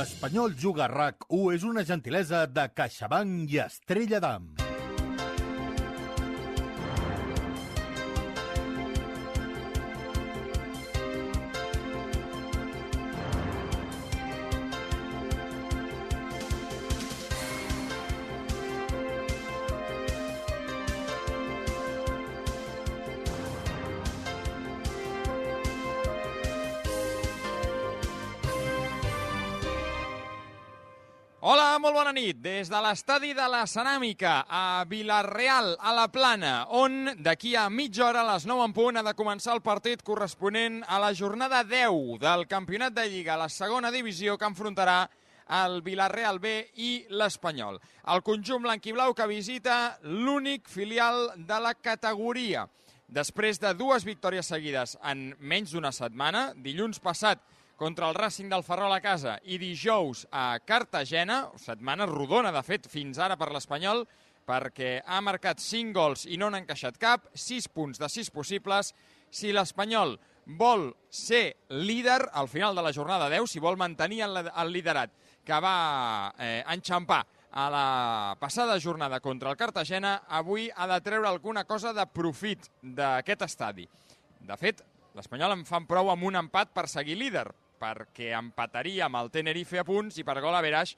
L'Espanyol Juga RAC1 és una gentilesa de CaixaBank i Estrella d'Am. De l'estadi de la Ceràmica a Vilareal, a la Plana, on d'aquí a mitja hora, a les 9 en punt, ha de començar el partit corresponent a la jornada 10 del Campionat de Lliga, la segona divisió que enfrontarà el Vilareal B i l'Espanyol. El conjunt blanquiblau que visita l'únic filial de la categoria. Després de dues victòries seguides en menys d'una setmana, dilluns passat contra el Racing del Ferrol a casa i dijous a Cartagena, setmana rodona, de fet, fins ara per l'Espanyol, perquè ha marcat 5 gols i no n'ha encaixat cap, 6 punts de 6 possibles. Si l'Espanyol vol ser líder al final de la jornada 10, si vol mantenir el, liderat que va eh, enxampar a la passada jornada contra el Cartagena, avui ha de treure alguna cosa de profit d'aquest estadi. De fet, l'Espanyol en fan prou amb un empat per seguir líder, perquè empataria amb el Tenerife a punts i per gol a Veraix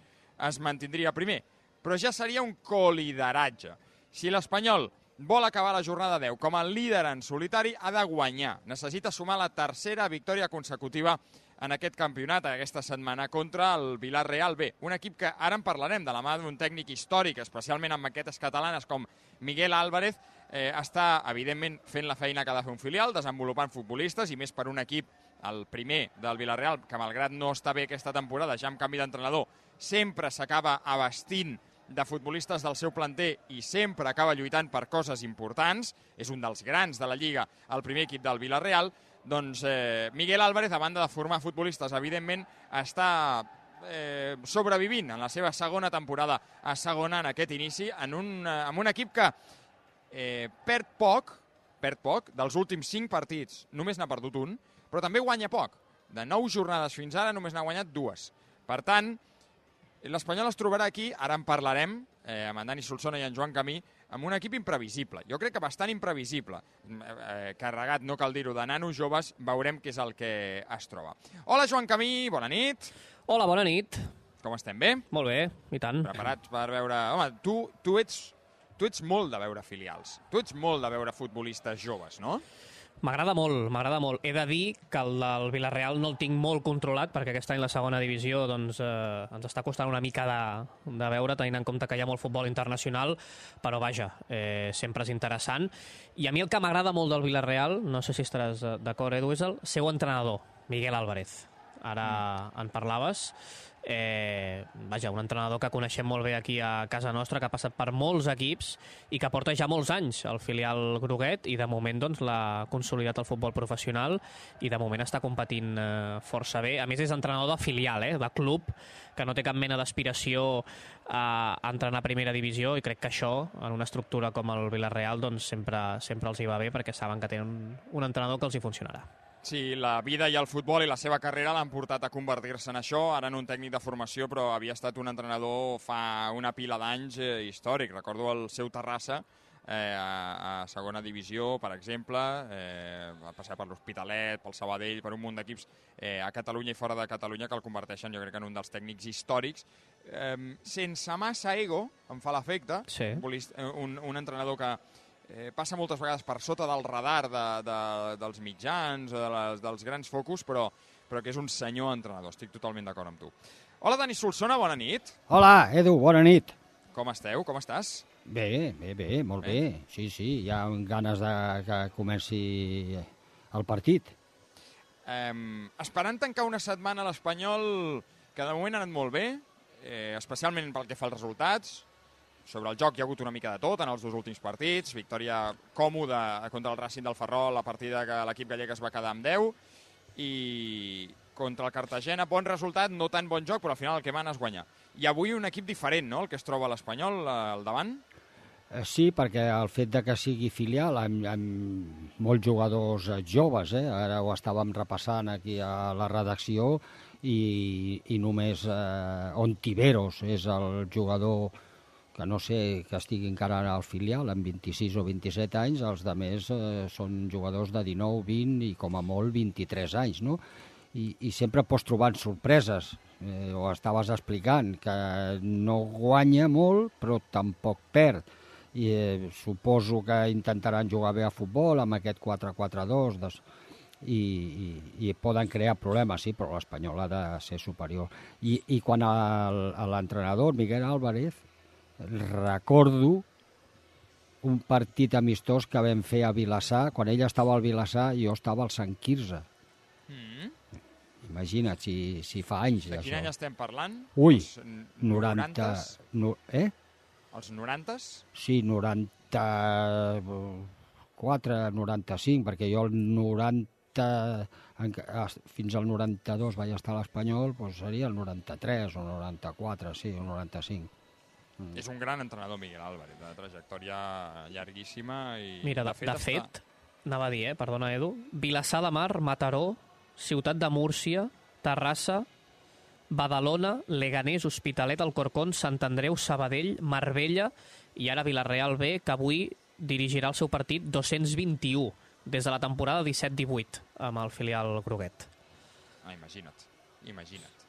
es mantindria primer. Però ja seria un colideratge. Si l'Espanyol vol acabar la jornada 10 com a líder en solitari, ha de guanyar. Necessita sumar la tercera victòria consecutiva en aquest campionat, aquesta setmana, contra el Villarreal B. Un equip que ara en parlarem de la mà d'un tècnic històric, especialment amb maquetes catalanes com Miguel Álvarez, eh, està, evidentment, fent la feina que ha de fer un filial, desenvolupant futbolistes, i més per un equip, el primer del Villarreal, que malgrat no està bé aquesta temporada, ja amb canvi d'entrenador, sempre s'acaba abastint de futbolistes del seu planter i sempre acaba lluitant per coses importants, és un dels grans de la Lliga, el primer equip del Villarreal, doncs eh, Miguel Álvarez, a banda de formar futbolistes, evidentment, està eh, sobrevivint en la seva segona temporada a segona en aquest inici, en un, eh, amb un equip que eh, perd poc, perd poc, dels últims 5 partits només n'ha perdut un, però també guanya poc. De 9 jornades fins ara només n'ha guanyat dues. Per tant, l'Espanyol es trobarà aquí, ara en parlarem, eh, amb en Dani Solsona i en Joan Camí, amb un equip imprevisible. Jo crec que bastant imprevisible. Eh, carregat, no cal dir-ho, de nanos joves, veurem què és el que es troba. Hola, Joan Camí, bona nit. Hola, bona nit. Com estem, bé? Molt bé, i tant. Preparats per veure... Home, tu, tu, ets, tu ets molt de veure filials. Tu ets molt de veure futbolistes joves, no? M'agrada molt, m'agrada molt. He de dir que el del Villarreal no el tinc molt controlat, perquè aquest any la segona divisió doncs, eh, ens està costant una mica de, de veure, tenint en compte que hi ha molt futbol internacional, però vaja, eh, sempre és interessant. I a mi el que m'agrada molt del Villarreal, no sé si estaràs d'acord, Edu, és el seu entrenador, Miguel Álvarez. Ara mm. en parlaves. Eh, vaja, un entrenador que coneixem molt bé aquí a casa nostra, que ha passat per molts equips i que porta ja molts anys al filial groguet i de moment doncs, l'ha consolidat el futbol professional i de moment està competint eh, força bé. A més és entrenador de filial, eh, de club, que no té cap mena d'aspiració a, entrenar a primera divisió i crec que això, en una estructura com el Villarreal, doncs sempre, sempre els hi va bé perquè saben que tenen un, un entrenador que els hi funcionarà. Sí, la vida i el futbol i la seva carrera l'han portat a convertir-se en això, ara en un tècnic de formació, però havia estat un entrenador fa una pila d'anys eh, històric. Recordo el seu Terrassa, eh, a, a segona divisió, per exemple, eh, va passar per l'Hospitalet, pel Sabadell, per un munt d'equips eh, a Catalunya i fora de Catalunya que el converteixen, jo crec, en un dels tècnics històrics. Eh, sense massa ego, em fa l'efecte, Sí. un, un, un entrenador que eh, passa moltes vegades per sota del radar de, de, dels mitjans, de les, dels grans focus, però, però que és un senyor entrenador. Estic totalment d'acord amb tu. Hola, Dani Solsona, bona nit. Hola, Edu, bona nit. Com esteu? Com estàs? Bé, bé, bé, molt Bé. bé. Sí, sí, hi ha ganes de que comenci el partit. Eh, esperant tancar una setmana a l'Espanyol que de moment ha anat molt bé, eh, especialment pel que fa als resultats. Sobre el joc hi ha hagut una mica de tot en els dos últims partits. Victòria còmoda contra el Racing del Ferrol, la partida que l'equip gallec es va quedar amb 10. I contra el Cartagena, bon resultat, no tan bon joc, però al final el que mana és guanyar. I avui un equip diferent, no?, el que es troba l'Espanyol eh, al davant. Eh, Sí, perquè el fet de que sigui filial amb, amb molts jugadors eh, joves, eh? ara ho estàvem repassant aquí a la redacció, i, i només eh, Ontiveros és el jugador que no sé que estigui encara al filial amb 26 o 27 anys, els de més eh, són jugadors de 19, 20 i com a molt 23 anys, no? I, i sempre pots trobar sorpreses, eh, ho estaves explicant, que no guanya molt però tampoc perd. I eh, suposo que intentaran jugar bé a futbol amb aquest 4-4-2 des... i, i, i poden crear problemes, sí, però l'Espanyol ha de ser superior. I, i quan l'entrenador, Miguel Álvarez, recordo un partit amistós que vam fer a Vilassar, quan ell estava al Vilassar i jo estava al Sant Quirze. Mm. Imagina't, si, si fa anys De quin d'això. any estem parlant? Ui, Els n- 90... 90s? No, eh? Els 90s? Sí, 94, 95, perquè jo el 90... enca- as- Fins al 92 vaig estar a l'Espanyol, doncs seria el 93 o 94, sí, o 95. Mm. És un gran entrenador, Miguel Álvarez, de trajectòria llarguíssima. I Mira, de, de està- fet, anava a dir, eh, perdona, Edu, Vilassar de Mar, Mataró, Ciutat de Múrcia, Terrassa, Badalona, Leganés, Hospitalet, Alcorcón, Sant Andreu, Sabadell, Marbella i ara Vilareal B, que avui dirigirà el seu partit 221 des de la temporada 17-18 amb el filial Groguet. Ah, imagina't, imagina't.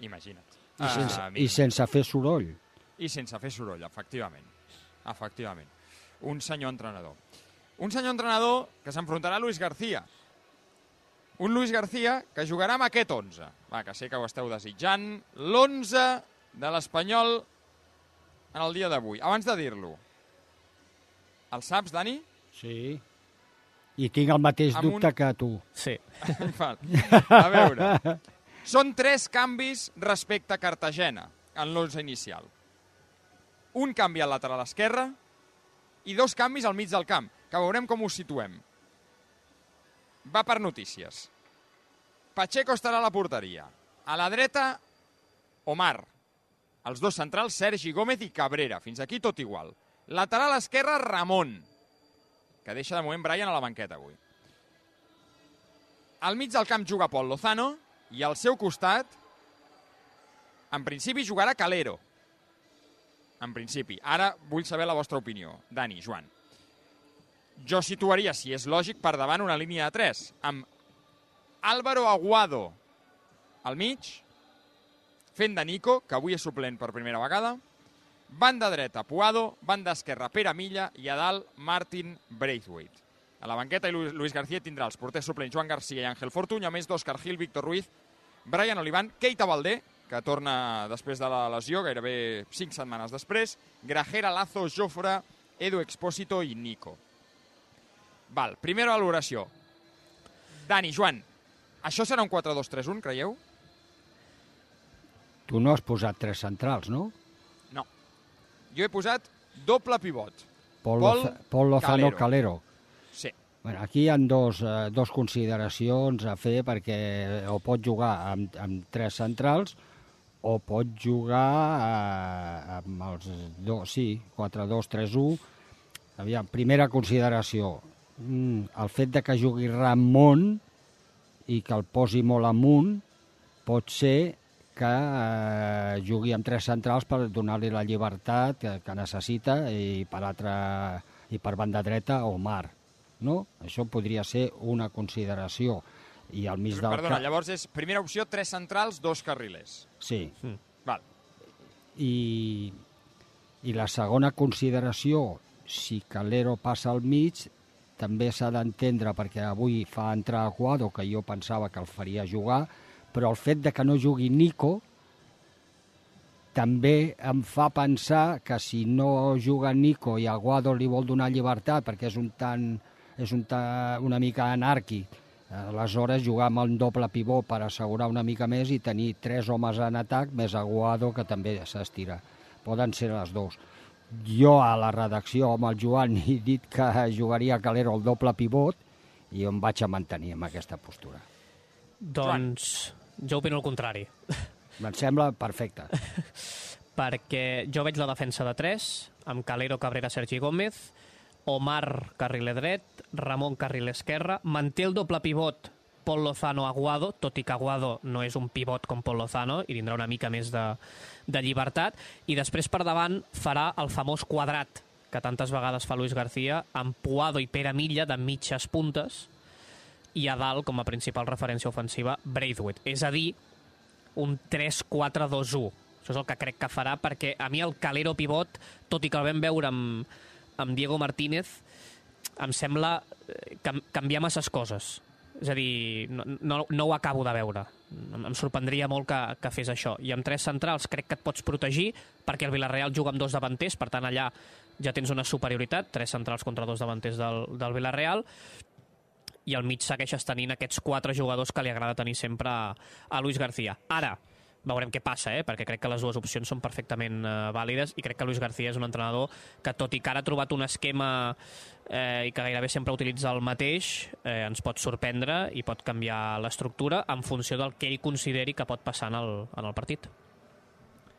Imagina't. I, sense, Ah, I sense fer soroll. I sense fer soroll, efectivament. Efectivament. Un senyor entrenador. Un senyor entrenador que s'enfrontarà a Luis García. Un Luis García que jugarà amb aquest 11. Va, que sé que ho esteu desitjant. L'11 de l'Espanyol en el dia d'avui. Abans de dir-lo, el saps, Dani? Sí. I tinc el mateix Amb un- dubte que tu. Sí. Val. A veure, són tres canvis respecte a Cartagena en l'11 inicial. Un canvi al lateral esquerre i dos canvis al mig del camp, que veurem com us situem. Va per notícies. Pacheco estarà a la porteria. A la dreta, Omar. Els dos centrals, Sergi Gómez i Cabrera. Fins aquí tot igual. Lateral esquerre, Ramon, que deixa de moment Brian a la banqueta avui. Al mig del camp juga Pol Lozano i al seu costat, en principi, jugarà Calero. En principi. Ara vull saber la vostra opinió. Dani, Joan. Jo situaria, si és lògic, per davant una línia de 3, amb Álvaro Aguado al mig, fent de Nico, que avui és suplent per primera vegada, banda dreta Puado, banda esquerra Pere Milla i a dalt Martin Braithwaite. A la banqueta i Lu- Luis García tindrà els porters suplents Joan Garcia i Àngel Fortuny, a més d'Òscar Gil, Víctor Ruiz, Brian Olivan, Keita Valdé, que torna després de la lesió, gairebé 5 setmanes després, Grajera, Lazo, Jofre, Edu Expósito i Nico. Val, primera valoració. Dani, Joan, això serà un 4-2-3-1, creieu? Tu no has posat tres centrals, no? No. Jo he posat doble pivot. Pol, Pol Pol Lozano Calero. Calero. Sí. Bueno, aquí hi ha dos, eh, dos consideracions a fer perquè o pot jugar amb, amb tres centrals o pot jugar eh, amb els dos, sí, 4-2-3-1. Aviam, primera consideració, mm, el fet de que jugui Ramon i que el posi molt amunt pot ser que eh, jugui amb tres centrals per donar-li la llibertat que, que necessita i per, altra, i per banda dreta Omar. No? Això podria ser una consideració. I al mig del Perdona, llavors és primera opció, tres centrals, dos carrilers. Sí. Val. I, I la segona consideració, si Calero passa al mig, també s'ha d'entendre perquè avui fa entrar Aguado, que jo pensava que el faria jugar, però el fet de que no jugui Nico també em fa pensar que si no juga Nico i Aguado li vol donar llibertat perquè és un tant, és un ta, una mica anàrquic, aleshores jugar amb un doble pivot per assegurar una mica més i tenir tres homes en atac més Aguado que també s'estira. Poden ser les dues. Jo a la redacció amb el Joan he dit que jugaria Calero el doble pivot i em vaig a mantenir amb aquesta postura. Doncs jo opino el contrari. Em sembla perfecte. perquè jo veig la defensa de 3, amb Calero, Cabrera, Sergi Gómez, Omar, carriler dret, Ramon, carriler esquerre, manté el doble pivot Paul Lozano Aguado, tot i que Aguado no és un pivot com Paul Lozano i tindrà una mica més de, de llibertat. I després per davant farà el famós quadrat que tantes vegades fa Luis García, amb Puado i Pere Milla de mitges puntes, i a dalt, com a principal referència ofensiva, Braithwaite. És a dir, un 3-4-2-1. Això és el que crec que farà, perquè a mi el Calero pivot, tot i que el vam veure amb, amb Diego Martínez, em sembla eh, cam canviar masses coses. És a dir, no, no, no ho acabo de veure. Em, em sorprendria molt que, que fes això. I amb tres centrals crec que et pots protegir, perquè el Villarreal juga amb dos davanters, per tant allà ja tens una superioritat, tres centrals contra dos davanters del, del Villarreal, i al mig segueixes tenint aquests quatre jugadors que li agrada tenir sempre a, a Luis García. Ara, veurem què passa, eh? perquè crec que les dues opcions són perfectament eh, vàlides i crec que Luis García és un entrenador que, tot i que ara ha trobat un esquema eh, i que gairebé sempre utilitza el mateix, eh, ens pot sorprendre i pot canviar l'estructura en funció del que ell consideri que pot passar en el, en el partit.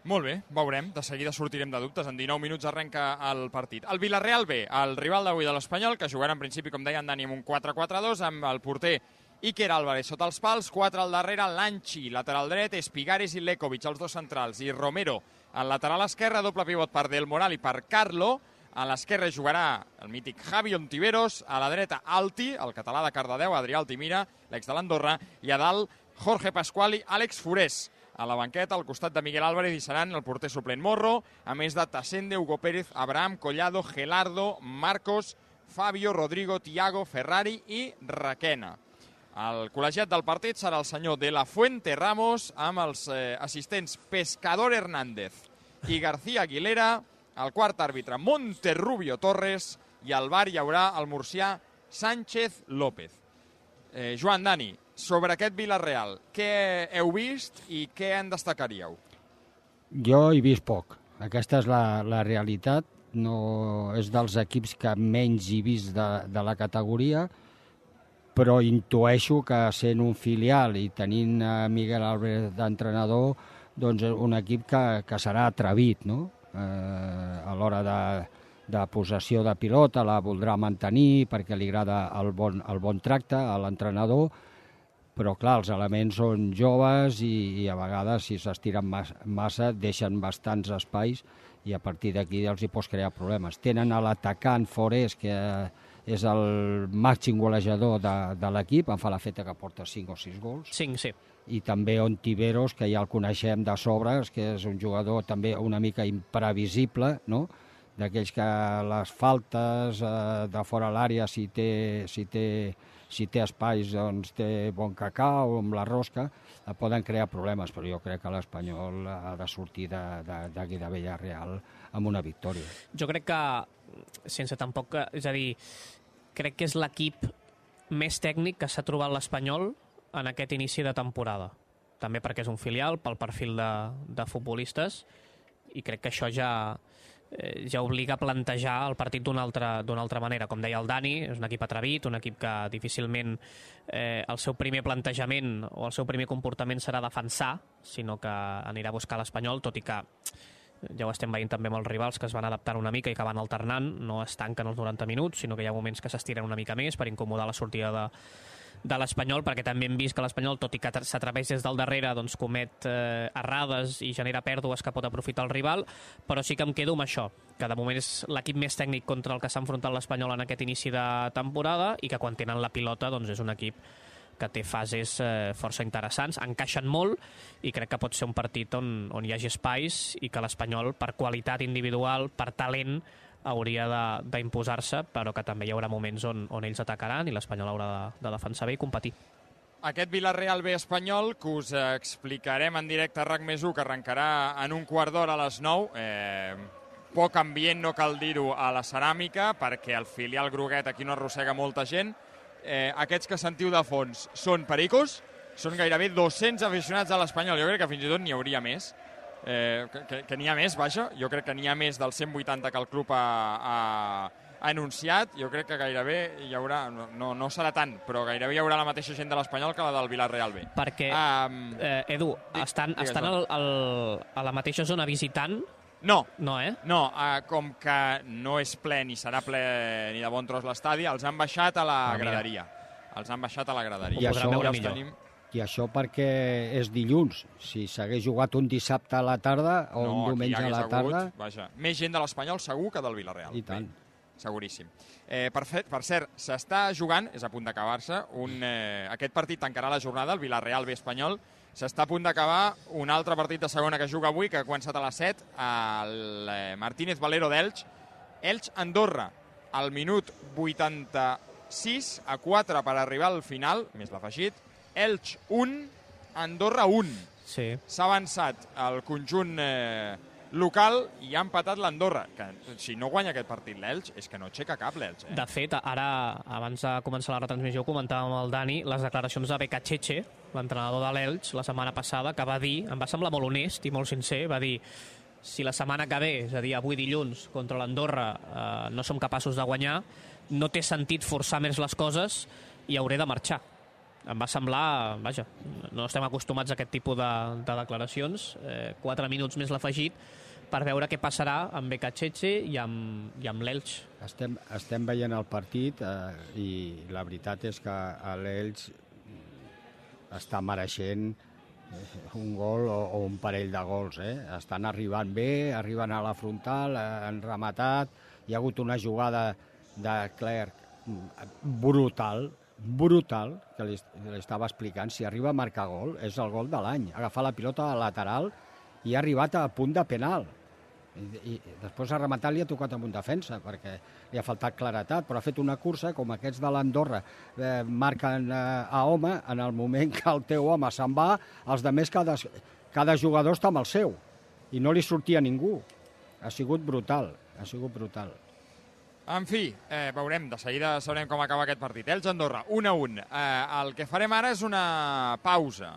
Molt bé, veurem. De seguida sortirem de dubtes. En 19 minuts arrenca el partit. El Villarreal B, el rival d'avui de l'Espanyol, que jugarà en principi, com deia en Dani, amb un 4-4-2, amb el porter Iker Álvarez sota els pals, 4 al darrere, Lanchi, lateral dret, Espigares i Lekovic, els dos centrals, i Romero al lateral esquerre, doble pivot per Del Moral i per Carlo, a l'esquerra jugarà el mític Javi Ontiveros, a la dreta Alti, el català de Cardedeu, Adrià Altimira, l'ex de l'Andorra, i a dalt Jorge Pasquali, Àlex Forés. A la banqueta, al costat de Miguel Álvarez i seran el porter suplent Morro, a més de Tassende, Hugo Pérez, Abraham, Collado, Gelardo, Marcos, Fabio, Rodrigo, Tiago, Ferrari i Raquena. El col·legiat del partit serà el senyor de la Fuente Ramos amb els eh, assistents Pescador Hernández i García Aguilera, el quart àrbitre Monterrubio Torres i al bar hi haurà el murcià Sánchez López. Eh, Joan Dani, sobre aquest Villarreal, què heu vist i què en destacaríeu? Jo he vist poc. Aquesta és la, la realitat. No és dels equips que menys he vist de, de la categoria, però intueixo que sent un filial i tenint a Miguel Álvarez d'entrenador, doncs un equip que, que serà atrevit, no? Eh, a l'hora de, de possessió de pilota la voldrà mantenir perquè li agrada el bon, el bon tracte a l'entrenador, però clar, els elements són joves i, i a vegades si s'estiren massa, massa deixen bastants espais i a partir d'aquí els hi pots crear problemes. Tenen a l'atacant Forés, que és el màxim golejador de, de l'equip, em fa la feta que porta 5 o 6 gols. 5, sí. I també Ontiveros, que ja el coneixem de sobres, que és un jugador també una mica imprevisible, no? d'aquells que les faltes eh, de fora l'àrea, si té, si té si té espais, doncs té bon cacau amb la rosca, eh, poden crear problemes, però jo crec que l'Espanyol ha de sortir d'aquí de, de, de Villarreal amb una victòria. Jo crec que, sense tampoc... És a dir, crec que és l'equip més tècnic que s'ha trobat l'Espanyol en aquest inici de temporada. També perquè és un filial, pel perfil de, de futbolistes, i crec que això ja, eh, ja obliga a plantejar el partit d'una altra, altra manera. Com deia el Dani, és un equip atrevit, un equip que difícilment eh, el seu primer plantejament o el seu primer comportament serà defensar, sinó que anirà a buscar l'Espanyol, tot i que ja ho estem veient també amb els rivals que es van adaptant una mica i que van alternant, no es tanquen els 90 minuts, sinó que hi ha moments que s'estiren una mica més per incomodar la sortida de, de l'Espanyol, perquè també hem vist que l'Espanyol, tot i que s'atreveix des del darrere, doncs comet eh, errades i genera pèrdues que pot aprofitar el rival, però sí que em quedo amb això, que de moment és l'equip més tècnic contra el que s'ha enfrontat l'Espanyol en aquest inici de temporada i que quan tenen la pilota doncs és un equip que té fases eh, força interessants, encaixen molt i crec que pot ser un partit on, on hi hagi espais i que l'Espanyol, per qualitat individual, per talent, hauria d'imposar-se, però que també hi haurà moments on, on ells atacaran i l'Espanyol haurà de, de defensar bé i competir. Aquest Villarreal B espanyol, que us explicarem en directe a RAC més 1, que arrencarà en un quart d'hora a les 9. Eh, poc ambient, no cal dir-ho, a la ceràmica, perquè el filial groguet aquí no arrossega molta gent. Eh, aquests que sentiu de fons són pericos, són gairebé 200 aficionats a l'Espanyol. Jo crec que fins i tot n'hi hauria més eh, que, que n'hi ha més, vaja, jo crec que n'hi ha més dels 180 que el club ha, ha, ha anunciat, jo crec que gairebé hi haurà, no, no serà tant, però gairebé hi haurà la mateixa gent de l'Espanyol que la del Villarreal B. Perquè, um, eh, Edu, dic, estan, estan al, al, a la mateixa zona visitant no. No, eh? No, uh, com que no és ple ni serà ple ni de bon tros l'estadi, els han baixat a la ah, graderia. els han baixat a la graderia. I això- veure millor. tenim... I això perquè és dilluns. Si s'hagués jugat un dissabte a la tarda o un aquí diumenge a la tarda... Hagut, vaja, més gent de l'Espanyol segur que del Villarreal. I tant. Bé, seguríssim. Eh, per, fet, per cert, s'està jugant, és a punt d'acabar-se, un, eh, aquest partit tancarà la jornada, el Villarreal B espanyol, s'està a punt d'acabar un altre partit de segona que juga avui, que ha començat a les 7, el eh, Martínez Valero d'Elx, Elx-Andorra, al minut 86 a 4 per arribar al final, més l'afegit, Elx 1, Andorra 1 Sí. s'ha avançat el conjunt eh, local i ha empatat l'Andorra, que si no guanya aquest partit l'Elx, és que no aixeca cap l'Elx. Eh? De fet, ara, abans de començar la retransmissió, comentàvem amb el Dani les declaracions de Beca Cheche, l'entrenador de l'Elx, la setmana passada, que va dir, em va semblar molt honest i molt sincer, va dir si la setmana que ve, és a dir, avui dilluns, contra l'Andorra, eh, no som capaços de guanyar, no té sentit forçar més les coses i hauré de marxar. Em va semblar, vaja, no estem acostumats a aquest tipus de, de declaracions, eh, quatre minuts més l'afegit, per veure què passarà amb Beca Cheche i amb, i amb l'Elx. Estem, estem veient el partit eh, i la veritat és que l'Elx està mereixent eh, un gol o, o un parell de gols. Eh? Estan arribant bé, arriben a la frontal, eh, han rematat, hi ha hagut una jugada de Clerc mm, brutal, brutal, que li, li estava explicant, si arriba a marcar gol, és el gol de l'any. Agafar la pilota lateral i ha arribat a punt de penal. I, i després ha rematat li ha tocat amb un defensa perquè li ha faltat claretat, però ha fet una cursa com aquests de l'Andorra eh, marquen eh, a home, en el moment que el teu home se'n va, els de més cada, cada jugador està amb el seu i no li sortia ningú. Ha sigut brutal, ha sigut brutal. En fi, eh, veurem, de seguida sabrem com acaba aquest partit. Elx Andorra, 1 a 1. Eh, el que farem ara és una pausa.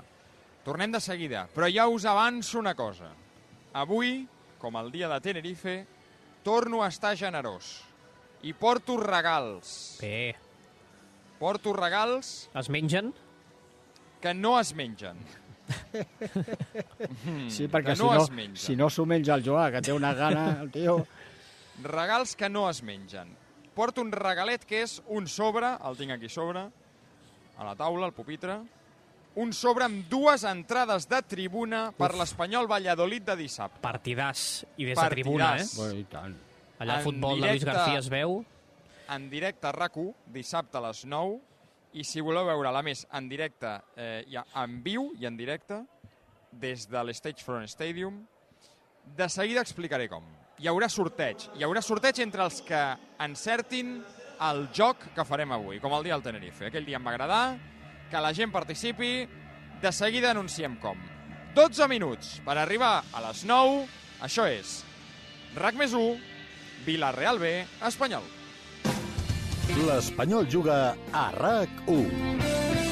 Tornem de seguida, però ja us avanço una cosa. Avui, com el dia de Tenerife, torno a estar generós. I porto regals. Bé, Porto regals es mengen? que no es mengen. Sí, perquè que si no no, si no s'ho menja el Joà, que té una gana, el tio... Regals que no es mengen. Porto un regalet que és un sobre, el tinc aquí sobre, a la taula, al pupitre, un sobre amb dues entrades de tribuna per l'Espanyol Valladolid de dissabte. Partidàs i des de tribuna, eh? Partidàs. Bueno, i tant. Allà el futbol de Luis directe. García es veu. En directe a rac dissabte a les 9, i si voleu veure-la més en directe, eh, ja, en viu i en directe, des de l'Stage Front Stadium, de seguida explicaré com. Hi haurà sorteig. Hi haurà sorteig entre els que encertin el joc que farem avui, com el dia del Tenerife. Aquell dia em va agradar, que la gent participi, de seguida anunciem com. 12 minuts per arribar a les 9, això és RAC més 1, Villarreal B, Espanyol. L'Espanyol juga a RAC1.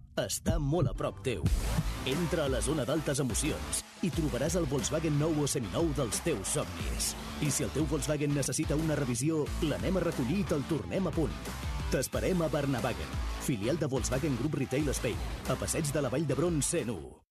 està molt a prop teu. Entra a la zona d'altes emocions i trobaràs el Volkswagen nou o seminou dels teus somnis. I si el teu Volkswagen necessita una revisió, l'anem a recollir i te'l tornem a punt. T'esperem a Barnavagen, filial de Volkswagen Group Retail Spain, a passeig de la Vall d'Hebron 101.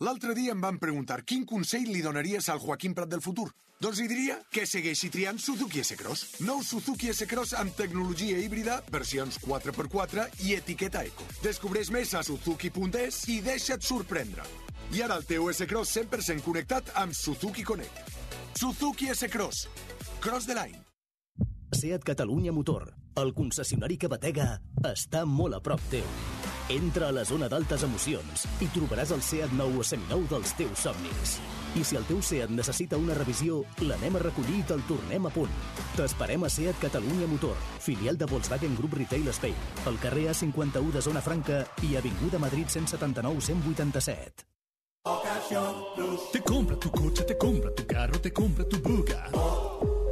L'altre dia em van preguntar quin consell li donaries al Joaquim Prat del futur. Doncs li diria que segueixi triant Suzuki S-Cross. Nou Suzuki S-Cross amb tecnologia híbrida, versions 4x4 i etiqueta eco. Descobreix més a suzuki.es i deixa't sorprendre. I ara el teu S-Cross 100% connectat amb Suzuki Connect. Suzuki S-Cross. Cross the line. SEAT Catalunya Motor, el concessionari que batega, està molt a prop teu. Entra a la zona d'altes emocions i trobaràs el SEAT nou o seminou dels teus somnis. I si el teu SEAT necessita una revisió, l'anem a recollir i te'l tornem a punt. T'esperem a SEAT Catalunya Motor, filial de Volkswagen Group Retail Spain, al carrer A51 de Zona Franca i Avinguda Madrid 179 187. Te compra tu coche, te compra tu carro, te compra tu buga.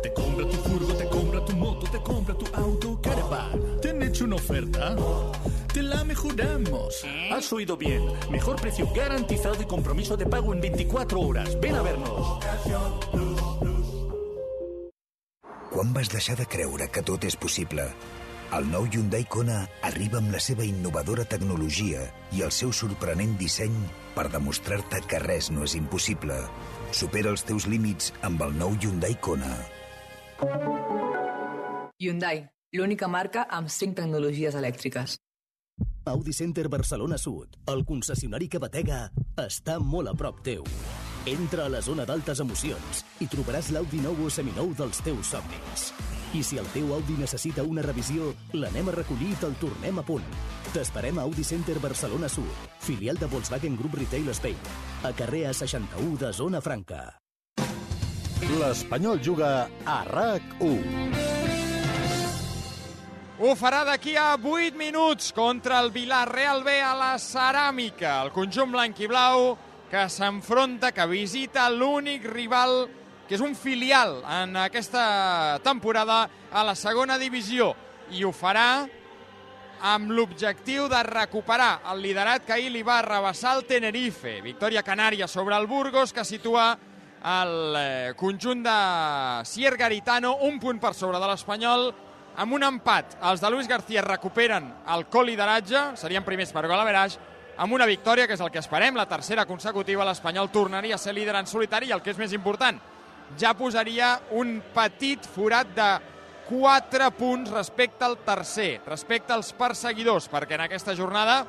Te compra tu furgo, te compra tu moto, te compra tu auto, caravan. ¿Te han hecho una oferta? Te la mejoramos. Has oído bien. Mejor precio garantizado y compromiso de pago en 24 horas. Ven a vernos. Quan vas deixar de creure que tot és possible? El nou Hyundai Kona arriba amb la seva innovadora tecnologia i el seu sorprenent disseny per demostrar-te que res no és impossible. Supera els teus límits amb el nou Hyundai Kona. Hyundai, l'única marca amb 5 tecnologies elèctriques. Audi Center Barcelona Sud, el concessionari que batega, està molt a prop teu. Entra a la zona d'altes emocions i trobaràs l'Audi nou o seminou dels teus somnis. I si el teu Audi necessita una revisió, l'anem a recollir i te'l tornem a punt. T'esperem a Audi Center Barcelona Sud, filial de Volkswagen Group Retail Spain, a carrer A61 de Zona Franca. L'Espanyol juga a RAC1. Ho farà d'aquí a 8 minuts contra el Villarreal B a la Ceràmica. El conjunt blanc i blau que s'enfronta, que visita l'únic rival que és un filial en aquesta temporada a la segona divisió i ho farà amb l'objectiu de recuperar el liderat que ahir li va arrabassar el Tenerife. Victòria Canària sobre el Burgos que situa el eh, conjunt de Sier Garitano un punt per sobre de l'Espanyol amb un empat. Els de Luis García recuperen el col-lideratge, serien primers per gol a amb una victòria, que és el que esperem, la tercera consecutiva, l'Espanyol tornaria a ser líder en solitari i el que és més important, ja posaria un petit forat de 4 punts respecte al tercer, respecte als perseguidors, perquè en aquesta jornada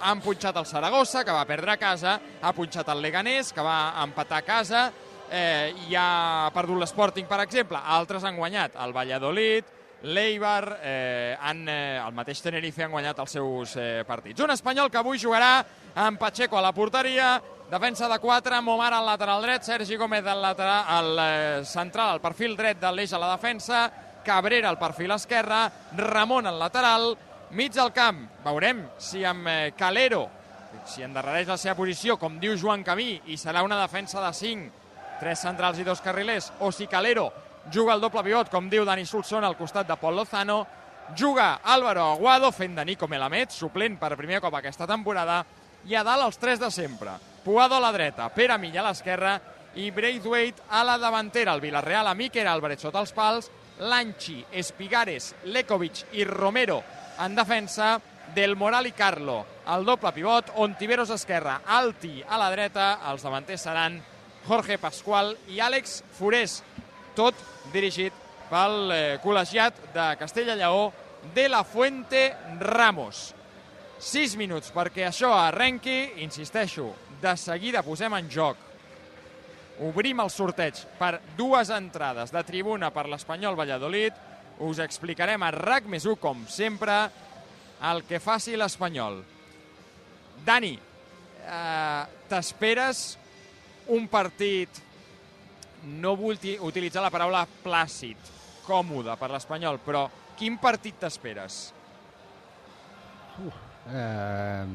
han punxat el Saragossa, que va perdre a casa, ha punxat el Leganés, que va empatar a casa, eh, i ha perdut l'Sporting, per exemple. Altres han guanyat el Valladolid, l'Eibar, eh, han, eh, el mateix Tenerife han guanyat els seus eh, partits. Un espanyol que avui jugarà amb Pacheco a la porteria, defensa de 4, Momar al lateral dret, Sergi Gómez al, lateral, al eh, central, al perfil dret de l'eix a la defensa, Cabrera al perfil esquerre, Ramon al lateral, mig del camp, veurem si amb eh, Calero, si endarrereix la seva posició, com diu Joan Camí, i serà una defensa de 5, tres centrals i dos carrilers, o si Calero juga el doble pivot, com diu Dani Solsona, al costat de Pol Lozano, juga Álvaro Aguado fent de Nico Melamed, suplent per primer cop aquesta temporada, i a dalt els tres de sempre. Puado a la dreta, Pere Milla a l'esquerra i Braithwaite a la davantera. El Villarreal a Miquel Álvarez sota els pals, Lanchi, Espigares, Lekovic i Romero en defensa, Del Moral i Carlo al doble pivot, Ontiveros esquerra, Alti a la dreta, els davanters seran Jorge Pascual i Àlex Forés, tot dirigit pel eh, col·legiat de Castella-Lleó de la Fuente Ramos. 6 minuts perquè això arrenqui, insisteixo, de seguida posem en joc obrim el sorteig per dues entrades de tribuna per l'Espanyol Valladolid. Us explicarem a RAC més 1, com sempre, el que faci l'Espanyol. Dani, eh, t'esperes un partit, no vull utilitzar la paraula plàcid, còmode per l'Espanyol, però quin partit t'esperes? Eh,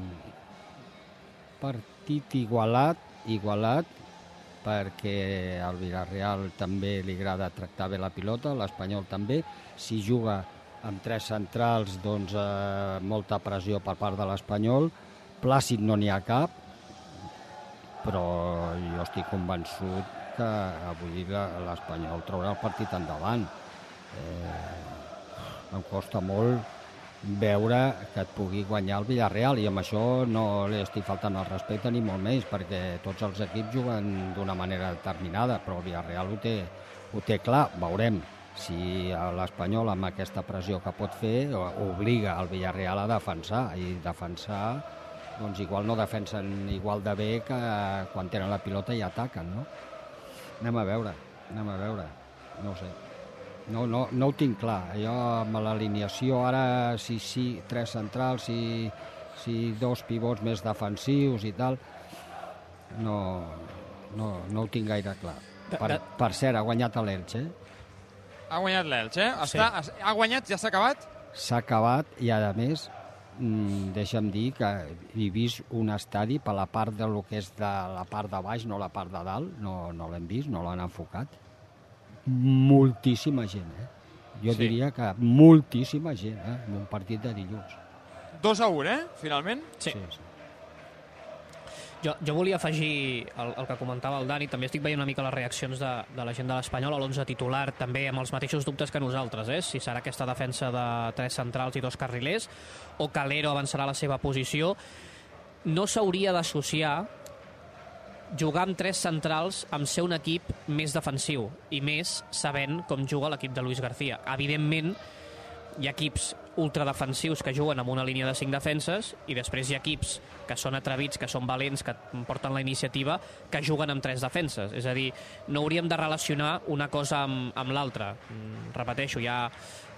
partit igualat, igualat, perquè al Villarreal també li agrada tractar bé la pilota, l'Espanyol també. Si juga amb tres centrals, doncs eh, molta pressió per part de l'Espanyol. Plàcid no n'hi ha cap, però jo estic convençut que avui l'Espanyol traurà el partit endavant. Eh, em costa molt veure que et pugui guanyar el Villarreal i amb això no li estic faltant el respecte ni molt més perquè tots els equips juguen d'una manera determinada però el Villarreal ho té, ho té clar, veurem si l'Espanyol amb aquesta pressió que pot fer obliga el Villarreal a defensar i defensar doncs igual no defensen igual de bé que quan tenen la pilota i ataquen, no? Anem a veure, anem a veure, no ho sé. No, no, no ho tinc clar. Jo amb l'alineació ara, si sí, tres centrals, si, si dos pivots més defensius i tal, no, no, no ho tinc gaire clar. Per, per cert, ha guanyat l'Elx, eh? Ha guanyat l'Elx, eh? Sí. Està, ha guanyat, ja s'ha acabat? S'ha acabat i, a més, deixa'm dir que vist un estadi per la part de lo que és de la part de baix, no la part de dalt, no, no l'hem vist, no l'han enfocat. Moltíssima gent, eh? Jo Sí. diria que moltíssima gent, eh? En un partit de dilluns. 2 a 1, eh? Finalment? Sí. sí, sí. Jo, jo volia afegir el, el que comentava el Dani, també estic veient una mica les reaccions de, de la gent de l'Espanyol a l'11 titular, també amb els mateixos dubtes que nosaltres, eh? si serà aquesta defensa de tres centrals i dos carrilers, o Calero avançarà la seva posició. No s'hauria d'associar jugar amb tres centrals amb ser un equip més defensiu i més sabent com juga l'equip de Luis García. Evidentment, hi ha equips ultradefensius que juguen amb una línia de cinc defenses i després hi ha equips que són atrevits, que són valents, que porten la iniciativa, que juguen amb tres defenses. És a dir, no hauríem de relacionar una cosa amb, amb l'altra. Mm, Repeteixo, hi ha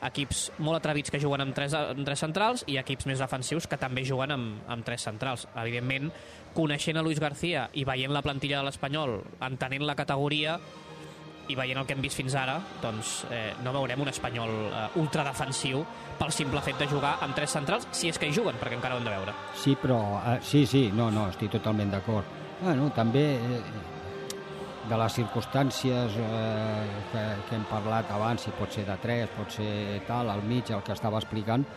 equips molt atrevits que juguen amb tres, amb tres centrals i equips més defensius que també juguen amb, amb tres centrals. Evidentment, coneixent a Luis García i veient la plantilla de l'Espanyol, entenent la categoria, i veient el que hem vist fins ara, doncs eh, no veurem un espanyol eh, ultradefensiu pel simple fet de jugar amb tres centrals, si és que hi juguen, perquè encara ho hem de veure. Sí, però... Eh, sí, sí, no, no, estic totalment d'acord. Bueno, també eh, de les circumstàncies eh, que, que hem parlat abans, si pot ser de 3, pot ser tal, al mig, el que estava explicant,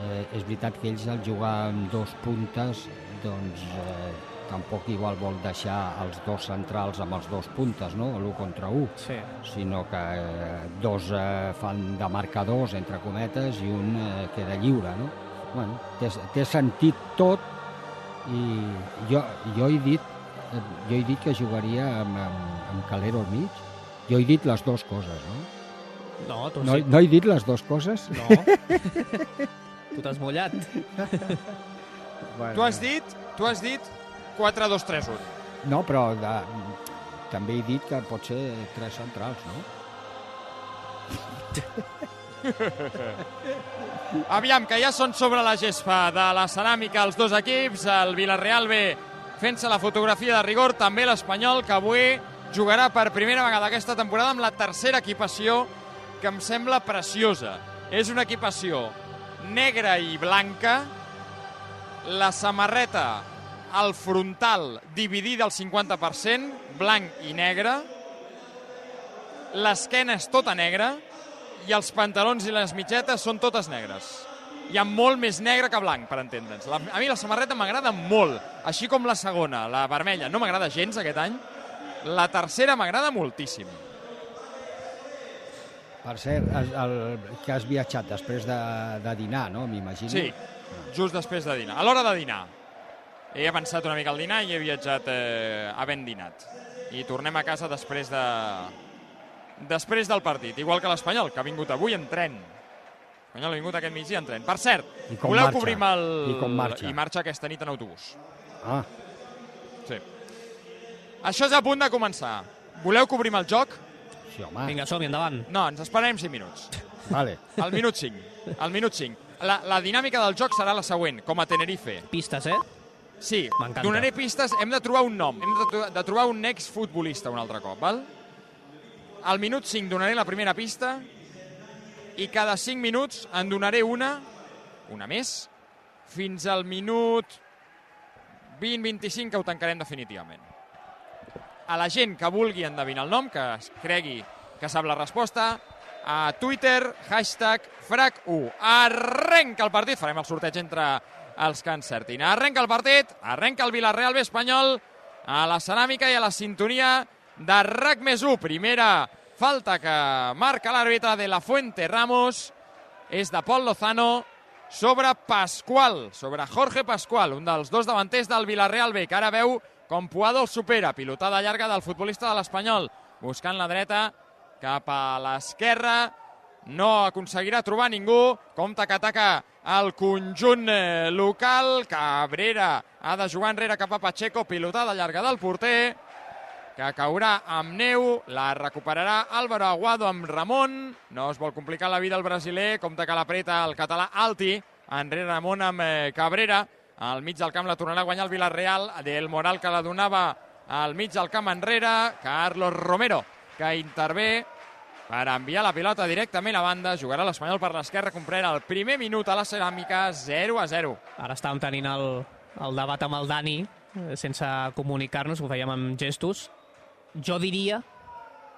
eh, és veritat que ells al jugar amb dos puntes, doncs eh, tampoc igual vol deixar els dos centrals amb els dos puntes, no? l'1 contra 1, sí. sinó que eh, dos eh, fan de marcadors, entre cometes, i un eh, queda lliure. No? Bueno, té, té sentit tot i jo, jo, he dit, jo he dit que jugaria amb, amb, amb Calero al mig. Jo he dit les dues coses, no? No, tu No, sí. no he dit les dues coses? No. tu t'has mullat. Bueno, Tu has dit, tu has dit 4 2 3 1. No, però de, també he dit que pot ser tres centrals, no? Aviam, que ja són sobre la gespa de la ceràmica els dos equips, el Villarreal B fent-se la fotografia de rigor, també l'Espanyol, que avui jugarà per primera vegada aquesta temporada amb la tercera equipació, que em sembla preciosa. És una equipació negra i blanca, la samarreta al frontal dividida al 50%, blanc i negre, l'esquena és tota negra i els pantalons i les mitgetes són totes negres. Hi ha molt més negre que blanc, per entendre'ns. A mi la samarreta m'agrada molt, així com la segona, la vermella, no m'agrada gens aquest any. La tercera m'agrada moltíssim. Per cert, el, el, que has viatjat després de, de dinar, no? M'imagino. Sí, just després de dinar. A l'hora de dinar. He avançat una mica al dinar i he viatjat eh, havent dinat. I tornem a casa després de, després del partit, igual que l'Espanyol, que ha vingut avui en tren. L'Espanyol ha vingut aquest migdia en tren. Per cert, I com voleu marxa? cobrir el... I com marxa? I marxa aquesta nit en autobús. Ah, Sí. Això és a punt de començar. Voleu cobrir el joc? sí, home. Vinga, som-hi, endavant. No, ens esperarem 5 minuts. Vale. Al minut 5. Al minut 5. La, la dinàmica del joc serà la següent, com a Tenerife. Pistes, eh? Sí, M'encanta. donaré pistes. Hem de trobar un nom. Hem de, de trobar un exfutbolista un altre cop, val? Al minut 5 donaré la primera pista i cada 5 minuts en donaré una, una més, fins al minut 20-25 que ho tancarem definitivament. a la gent que vulgui endevinar el nom, que es cregui que sap la resposta, a Twitter, hashtag FRAC1. Arrenca el partit, farem el sorteig entre els que encertin. Arrenca el partit, arrenca el Villarreal B espanyol a la ceràmica i a la sintonia de RAC més 1. Primera falta que marca l'àrbitre de la Fuente Ramos és de Pol Lozano sobre Pascual, sobre Jorge Pascual, un dels dos davanters del Villarreal B, que ara veu com Puado el supera. Pilotada llarga del futbolista de l'Espanyol, buscant la dreta cap a l'esquerra, no aconseguirà trobar ningú, compte que ataca el conjunt eh, local, Cabrera. Ha de jugar enrere cap a Pacheco, pilotada llarga del porter, que caurà amb neu, la recuperarà Álvaro Aguado amb Ramon, no es vol complicar la vida el brasiler, compte que l'apreta el català Alti, enrere Ramon amb eh, Cabrera, al mig del camp la tornarà a guanyar el Villarreal, del Moral que la donava al mig del camp enrere, Carlos Romero, que intervé per enviar la pilota directament a banda. Jugarà l'Espanyol per l'esquerra, comprarà el primer minut a la ceràmica, 0 a 0. Ara estàvem tenint el, el debat amb el Dani, eh, sense comunicar-nos, ho fèiem amb gestos. Jo diria,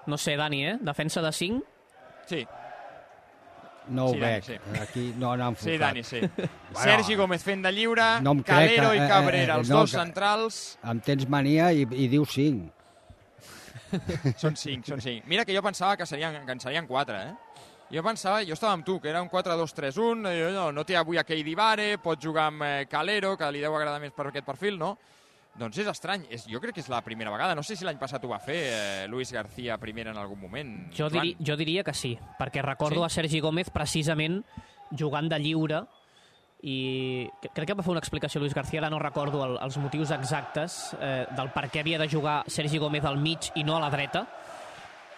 no sé, Dani, eh? Defensa de 5? Sí. No ho Sí, Dani, veig. sí. Aquí no n'han Sí, focat. Dani, sí. Sergi Gómez fent de lliure, No em crec Calero que- i eh, Cabrera, eh, els no, dos centrals. Em tens mania i, i diu 5. Són 5, són 5. Mira que jo pensava que, serien, que en serien 4, eh? Jo pensava, jo estava amb tu, que era un 4-2-3-1, eh, no, no té avui a Keidi Vare, pot jugar amb eh, Calero, que li deu agradar més per aquest perfil, no? Doncs és estrany, és, jo crec que és la primera vegada. No sé si l'any passat ho va fer eh, Luis García primera en algun moment. Jo, diri, jo diria que sí, perquè recordo Sí? a Sergi Gómez precisament jugant de lliure i cre- crec que va fer una explicació Luis García, ara no recordo el, els motius exactes eh, del per què havia de jugar Sergi Gómez al mig i no a la dreta,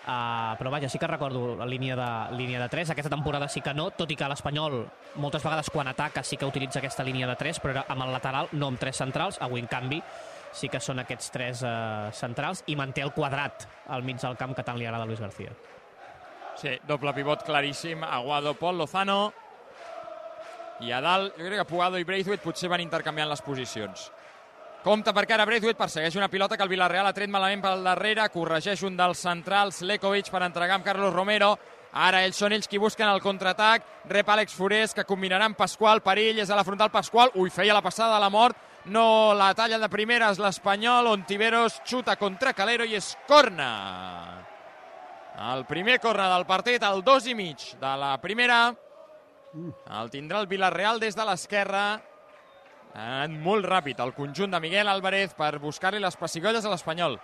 Uh, però vaja, sí que recordo la línia de, línia de 3. Aquesta temporada sí que no, tot i que l'Espanyol moltes vegades quan ataca sí que utilitza aquesta línia de 3, però era amb el lateral, no amb tres centrals. Avui, en canvi, sí que són aquests tres uh, centrals i manté el quadrat al mig del camp que tant li agrada a Luis García. Sí, doble pivot claríssim, Aguado, Pol Lozano. I a dalt, jo crec que Pugado i Braithwaite potser van intercanviant les posicions. Compte perquè ara Braithwaite persegueix una pilota que el Villarreal ha tret malament pel darrere, corregeix un dels centrals, Lekovic, per entregar amb Carlos Romero. Ara ells són ells qui busquen el contraatac. Rep Àlex Forés, que combinarà amb Pasqual. Perill és a la frontal Pasqual. Ui, feia la passada de la mort. No la talla de primeres l'Espanyol. Ontiveros xuta contra Calero i és corna. El primer corna del partit, al dos i mig de la primera. El tindrà el Villarreal des de l'esquerra. Ha anat molt ràpid el conjunt de Miguel Álvarez per buscar-li les pessigolles a l'Espanyol.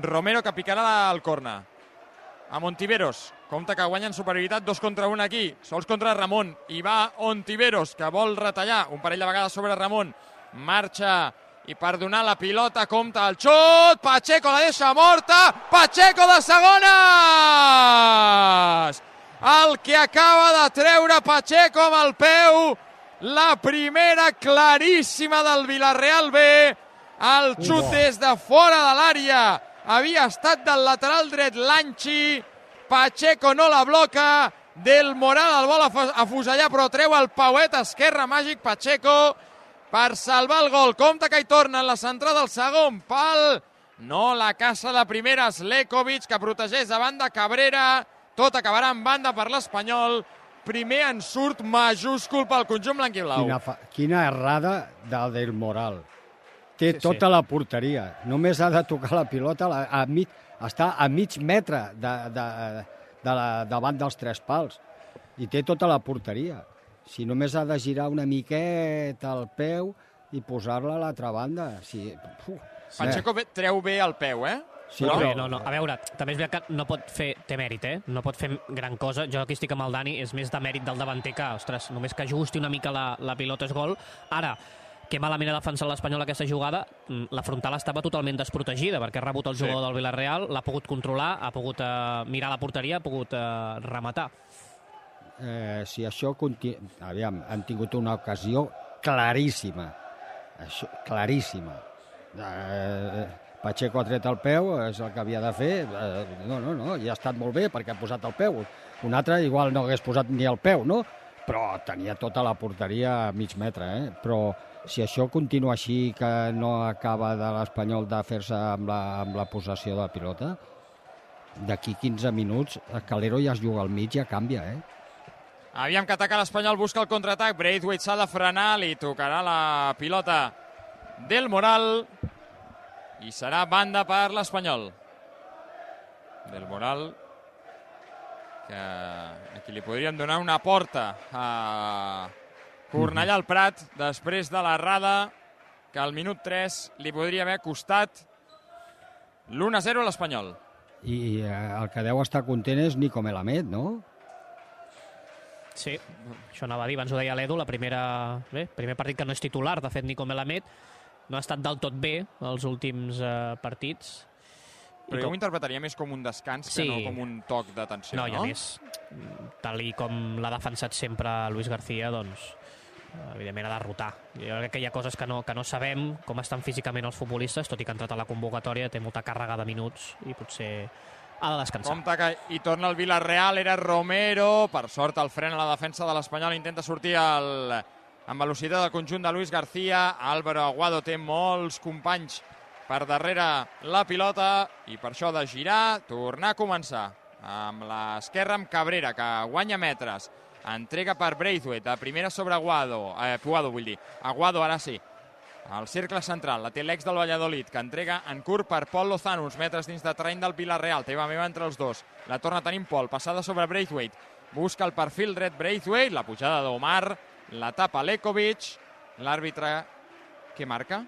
Romero que picarà el corna. A Montiveros. Compte que guanyen superioritat dos contra un aquí. Sols contra Ramon. I va Ontiveros, que vol retallar un parell de vegades sobre Ramon. Marxa i per donar la pilota compta el xut. Pacheco la deixa morta. Pacheco de segones! El que acaba de treure Pacheco amb el peu. La primera claríssima del Villarreal B. El xut des de fora de l'àrea. Havia estat del lateral dret Lanchi. Pacheco no la bloca. Del Moral el vol afu- afusellar, però treu el pauet esquerre màgic Pacheco per salvar el gol. Compte que hi torna en la centrada del segon pal. No la caça de primeres Lekovic, que protegeix de banda Cabrera. Tot acabarà en banda per l'Espanyol. Primer en surt majúscul pel conjunt blanquiblau. Quina, fa... Quina errada del Moral. Té Sí, tota sí. la porteria. Només ha de tocar la pilota a, a mig, està a mig metre de, de, de la, davant dels tres pals. I té tota la porteria. Si només ha de girar una miqueta el peu i posar-la a l'altra banda. Si... Uf, Pacheco treu bé el peu, eh? Sí, no, però- no, no. A veure, també és veritat que no pot fer, té mèrit, eh? No pot fer gran cosa. Jo aquí estic amb el Dani, és més de mèrit del davanter que, ostres, només que ajusti una mica la, la pilota és gol. Ara, que malament ha defensat l'Espanyol aquesta jugada, mm, la frontal estava totalment desprotegida, perquè ha rebut el Sí. jugador del Villarreal, l'ha pogut controlar, ha pogut eh, mirar la porteria, ha pogut eh, rematar. eh, si això conti... Aviam, han tingut una ocasió claríssima. Això, claríssima. Eh, Pacheco ha tret el peu, és el que havia de fer. Eh, no, no, no, i ha estat molt bé perquè ha posat el peu. Un altre igual no hagués posat ni el peu, no? Però tenia tota la porteria a mig metre, eh? Però si això continua així, que no acaba de l'Espanyol de fer-se amb, la, amb la possessió de la pilota, d'aquí 15 minuts Calero ja es juga al mig, ja canvia, eh? Aviam que ataca l'Espanyol, busca el contraatac. Braithwaite s'ha de frenar, li tocarà la pilota del Moral i serà banda per l'Espanyol. Del Moral, que aquí li podríem donar una porta a Cornellà al Prat, després de l'errada que al minut 3 li podria haver costat l'1-0 a l'Espanyol. I eh, el que deu estar content és Nico Melamed, no? Sí, això anava a dir, abans ho deia l'Edu, la primera... Bé, primer partit que no és titular, de fet, Nico Melamed, no ha estat del tot bé els últims eh, partits. Però jo ho interpretaria més com un descans sí. que no com un toc d'atenció, no? no? i a més, tal i com l'ha defensat sempre Luis García, doncs, evidentment ha de rotar. Jo crec que hi ha coses que no, que no sabem, com estan físicament els futbolistes, tot i que ha entrat a la convocatòria, té molta càrrega de minuts i potser ha de descansar. Compte que hi torna el Villarreal, era Romero, per sort el fren a la defensa de l'Espanyol, intenta sortir el, amb velocitat del conjunt de Luis García, Álvaro Aguado té molts companys per darrere la pilota i per això de girar, tornar a començar amb l'esquerra amb Cabrera, que guanya metres, entrega per Braithwaite, a primera sobre Aguado, eh, Puado vull dir, Aguado ara sí, al cercle central, la té l'ex del Valladolid, que entrega en curt per Pol Lozano, uns metres dins de terreny del Villarreal. Teva meva entre els dos. La torna tenim Pol, passada sobre Braithwaite. Busca el perfil dret Braithwaite, la pujada d'Omar, la tapa Lekovic. L'àrbitre, què marca?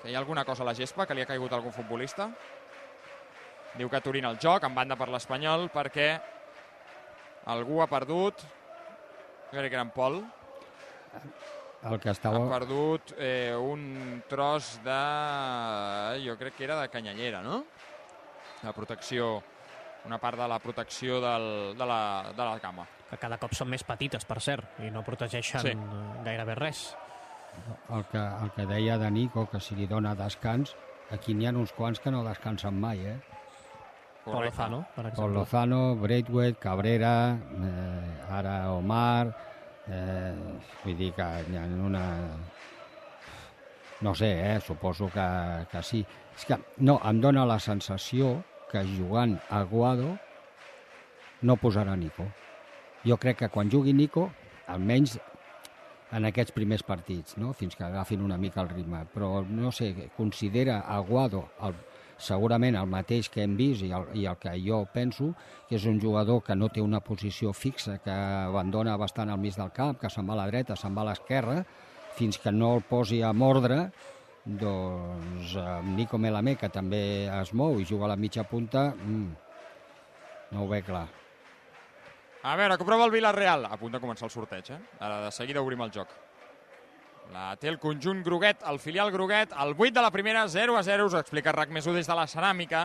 Que hi ha alguna cosa a la gespa, que li ha caigut algun futbolista? Diu que aturint el joc, en banda per l'Espanyol, perquè algú ha perdut... Jo crec que era en Pol. El que estava... Ha perdut eh, un tros de... Jo crec que era de canyallera, no? La protecció, una part de la protecció del, de, la, de la cama. Que cada cop són més petites, per cert, i no protegeixen Sí. sí. gairebé res. El que, el que deia de Nico, que si li dona descans, aquí n'hi ha uns quants que no descansen mai, eh? Pol Lozano, per exemple. Pol Lozano, Braithwaite, Cabrera, eh, ara Omar, eh, vull dir que hi ha una... No sé, eh, suposo que, que sí. És que, no, em dóna la sensació que jugant a Guado no posarà Nico. Jo crec que quan jugui Nico, almenys en aquests primers partits, no? fins que agafin una mica el ritme. Però, no sé, considera Aguado el, segurament el mateix que hem vist i el, i el que jo penso, que és un jugador que no té una posició fixa, que abandona bastant al mig del camp, que se'n va a la dreta, se'n va a l'esquerra, fins que no el posi a mordre, doncs amb Nico Melamé, que també es mou i juga a la mitja punta, mm, no ho veig clar. A veure, que prova el Villarreal. A punt de començar el sorteig, eh? Ara de seguida obrim el joc. La té el conjunt Groguet, el filial Groguet, el 8 de la primera, 0 a 0, us explica RAC més 1 des de la ceràmica,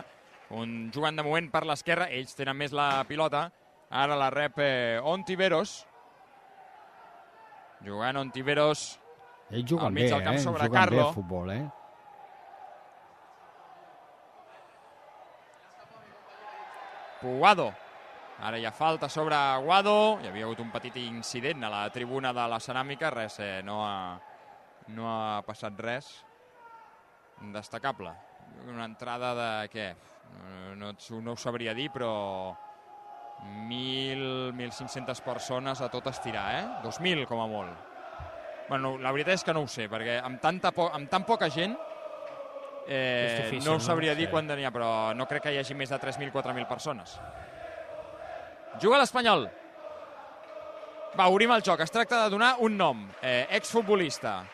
on jugant de moment per l'esquerra, ells tenen més la pilota, ara la rep eh, Ontiveros, jugant Ontiveros Ells juguen al mig bé, del camp eh? sobre juguen Carlo. bé futbol, eh? Puado. Ara hi ha falta sobre Aguado. Hi havia hagut un petit incident a la tribuna de la ceràmica. Res, eh, no, ha, no ha passat res destacable. Una entrada de què? No, no, no ho sabria dir, però 1.000, 1.500 persones a tot estirar, eh? 2.000 com a molt. Bueno, la veritat és que no ho sé, perquè amb, tanta po amb tan poca gent eh, difícil, no ho no? sabria dir Sí. quan n'hi ha, però no crec que hi hagi més de 3.000, 4.000 persones. Juga l'Espanyol. Va, obrim el joc. Es tracta de donar un nom. Eh, exfutbolista.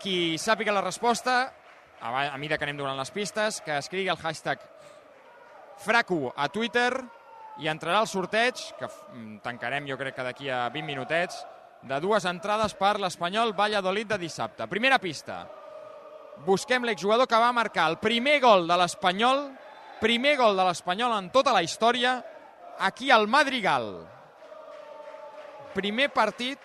Qui sàpiga la resposta, a, a mesura que anem donant les pistes, que escrigui el hashtag FRACU a Twitter i entrarà al sorteig, que mm, tancarem jo crec que d'aquí a 20 minutets, de dues entrades per l'Espanyol Valladolid de dissabte. Primera pista. Busquem l'exjugador que va marcar el primer gol de l'Espanyol, primer gol de l'Espanyol en tota la història, aquí al Madrigal. Primer partit,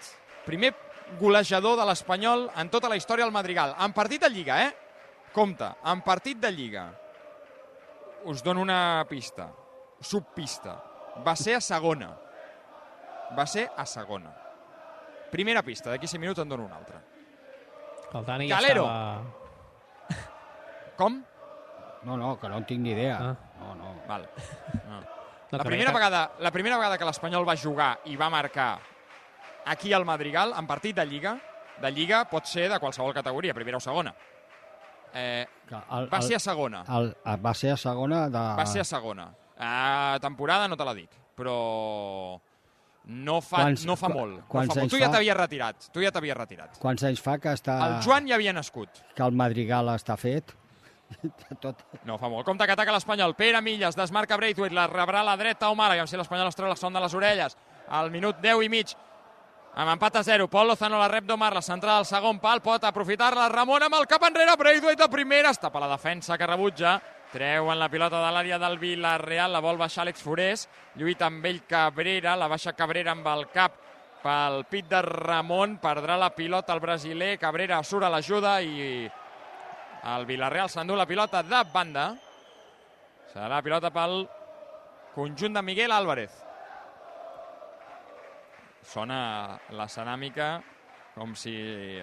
primer golejador de l'Espanyol en tota la història al Madrigal. En partit de Lliga, eh? Compte, en partit de Lliga. Us dono una pista, subpista. Va ser a segona. Va ser a segona. Primera pista, d'aquí 5 minuts en dono una altra. El Dani Calero. ja estava... Com? No, no, que no en tinc ni idea. Ah. No, no. Val. No. No, La que primera, vegada, la primera vegada que l'Espanyol va jugar i va marcar aquí al Madrigal, en partit de Lliga, de Lliga pot ser de qualsevol categoria, primera o segona. Eh, El, va ser a segona. El, el, va ser a segona de... Va ser a segona. A temporada no te la dic, però no fa, Quants- no fa molt. No quants fa molt. Tu ja t'havies retirat. Tu ja t'havies retirat. Quants anys fa que està... El Joan ja havia nascut. Que el Madrigal està fet? Tot... No fa molt. Compte que ataca l'Espanyol. Pere Milles desmarca Braithwaite, la rebrà a la dreta Omar. Aviam si l'Espanyol es treu la son de les orelles. Al minut 10 i mig. Amb empat a 0. Pol Lozano la rep d'Omar. La centrada al segon pal. Pot aprofitar-la. Ramon amb el cap enrere. Braithwaite de primera. Es tapa la defensa que rebutja. Treuen la pilota de l'àrea del Villarreal. La vol baixar Àlex Forés. Lluita amb ell Cabrera. La baixa Cabrera amb el cap pel pit de Ramon. Perdrà la pilota el brasiler. Cabrera surt a l'ajuda i el Villarreal s'endú la pilota de banda. Serà la pilota pel conjunt de Miguel Álvarez. Sona la ceràmica com si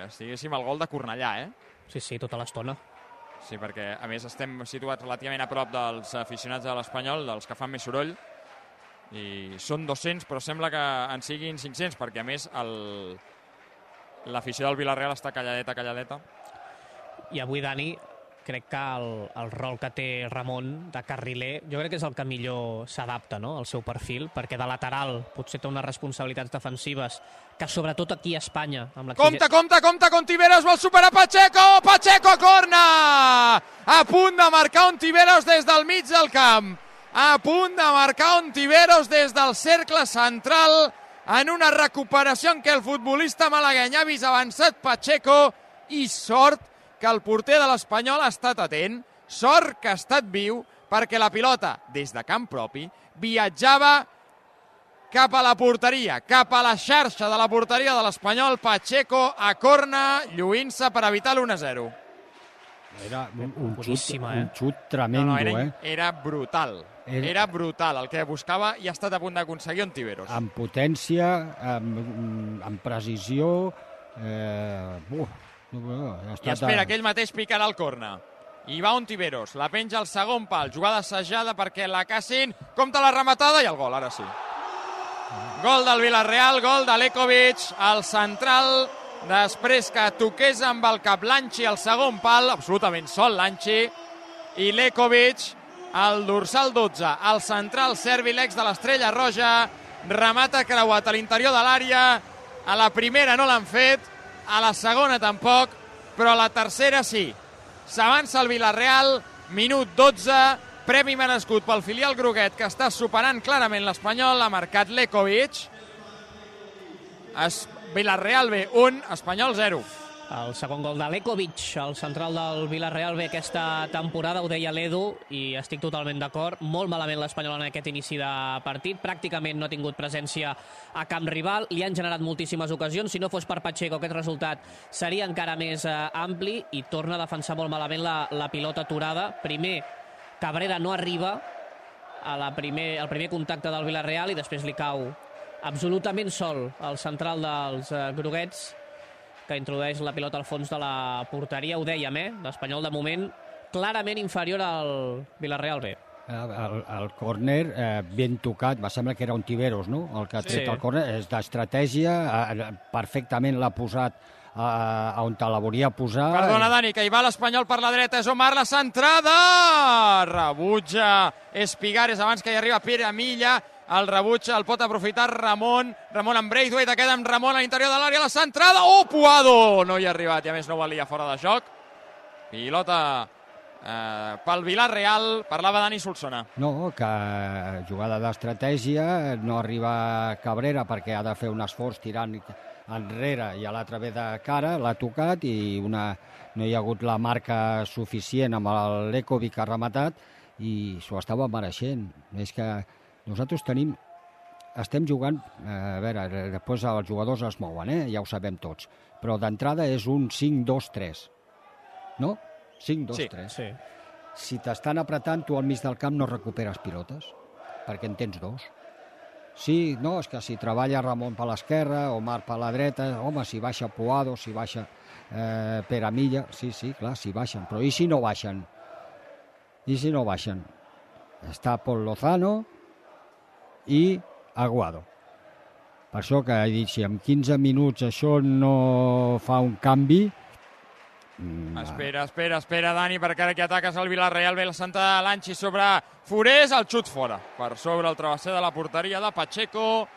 estiguéssim al gol de Cornellà, eh? Sí, sí, tota l'estona. Sí, perquè a més estem situats relativament a prop dels aficionats de l'Espanyol, dels que fan més soroll, i són 200, però sembla que en siguin 500, perquè a més el- l'afició del Villarreal està calladeta, calladeta. I avui, Dani, crec que el, el rol que té Ramon de carriler, jo crec que és el que millor s'adapta no? al seu perfil, perquè de lateral potser té unes responsabilitats defensives que sobretot aquí a Espanya... Amb Compte, compte, compte, Contiveros vol superar Pacheco! Pacheco corna! A punt de marcar Ontiveros des del mig del camp. A punt de marcar Ontiveros des del cercle central en una recuperació en què el futbolista malagueny ha vist avançat Pacheco i sort que el porter de l'Espanyol ha estat atent, sort que ha estat viu, perquè la pilota, des de camp propi, viatjava cap a la porteria, cap a la xarxa de la porteria de l'Espanyol, Pacheco a corna, lluint-se per evitar l'1-0. Era un, un, xut, eh? un xut tremendo, no, era, eh? era brutal. Era- Era... brutal el que buscava i ha estat a punt d'aconseguir Ontiveros. Amb potència, amb, amb precisió... Eh, uf, no, ha I estat espera, que ell mateix picarà el corna. I va Ontiveros, la penja al segon pal, jugada assajada perquè la Cassin compta la rematada i el gol, ara sí. Gol del Villarreal, gol de Lekovic, al central, després que toqués amb el cap l'Anchi al segon pal, absolutament sol l'Anchi, i Lekovic, el dorsal 12, al central servi l'ex de l'Estrella Roja, remata creuat a l'interior de l'àrea, a la primera no l'han fet, a la segona tampoc, però a la tercera sí. S'avança el Villarreal, minut 12, premi merescut pel filial groguet que està superant clarament l'Espanyol, ha marcat Lekovic. Es... Villarreal B, 1, Espanyol 0. El segon gol de Lekovic, el central del Villarreal B aquesta temporada, ho deia l'Edu, i estic totalment d'acord. Molt malament l'Espanyol en aquest inici de partit. Pràcticament no ha tingut presència a camp rival. Li han generat moltíssimes ocasions. Si no fos per Pacheco, aquest resultat seria encara més eh, ampli i torna a defensar molt malament la, la pilota aturada. Primer, Cabrera no arriba a la primer, al primer contacte del Villarreal i després li cau absolutament sol el central dels eh, groguets que introdueix la pilota al fons de la porteria, ho dèiem, eh? L'Espanyol, de moment, clarament inferior al Villarreal B. El, el córner eh, ben tocat, va sembla que era un Tiveros, no? El que ha tret Sí. el córner és d'estratègia, eh, perfectament l'ha posat eh, on te la volia posar. Perdona, Dani, que hi va l'Espanyol per la dreta. És Omar la centrada! Rebutja Espigares abans que hi arriba Pere Milla. El rebutja, el pot aprofitar Ramon. Ramon amb Braithwaite, queda amb Ramon a l'interior de l'àrea. La centrada! Oh, Puado! No hi ha arribat i a més no valia fora de joc. Pilota eh, pel Villarreal. Parlava Dani Solsona. No, que jugada d'estratègia, no arriba Cabrera perquè ha de fer un esforç tirant enrere i a l'altre ve de cara, l'ha tocat i una, no hi ha hagut la marca suficient amb l'Ecovic que ha rematat i s'ho estava mereixent. És que nosaltres tenim estem jugant, eh, a veure, després els jugadors es mouen, eh? ja ho sabem tots, però d'entrada és un 5-2-3, no? 5-2-3. Sí. Si t'estan apretant, tu al mig del camp no recuperes pilotes, perquè en tens dos. Sí, no, és que si treballa Ramon per l'esquerra, Omar per la dreta, home, si baixa Puado, si baixa eh, Pere Milla, sí, sí, clar, si baixen, però i si no baixen? I si no baixen? Està Pol Lozano i Aguado. Per això que he dit, si en 15 minuts això no fa un canvi, mm, Espera, espera, espera, Dani, perquè ara que ataques el Villarreal, ve la sentada de l'Anxi sobre Forés, el xut fora. Per sobre el travesser de la porteria de Pacheco.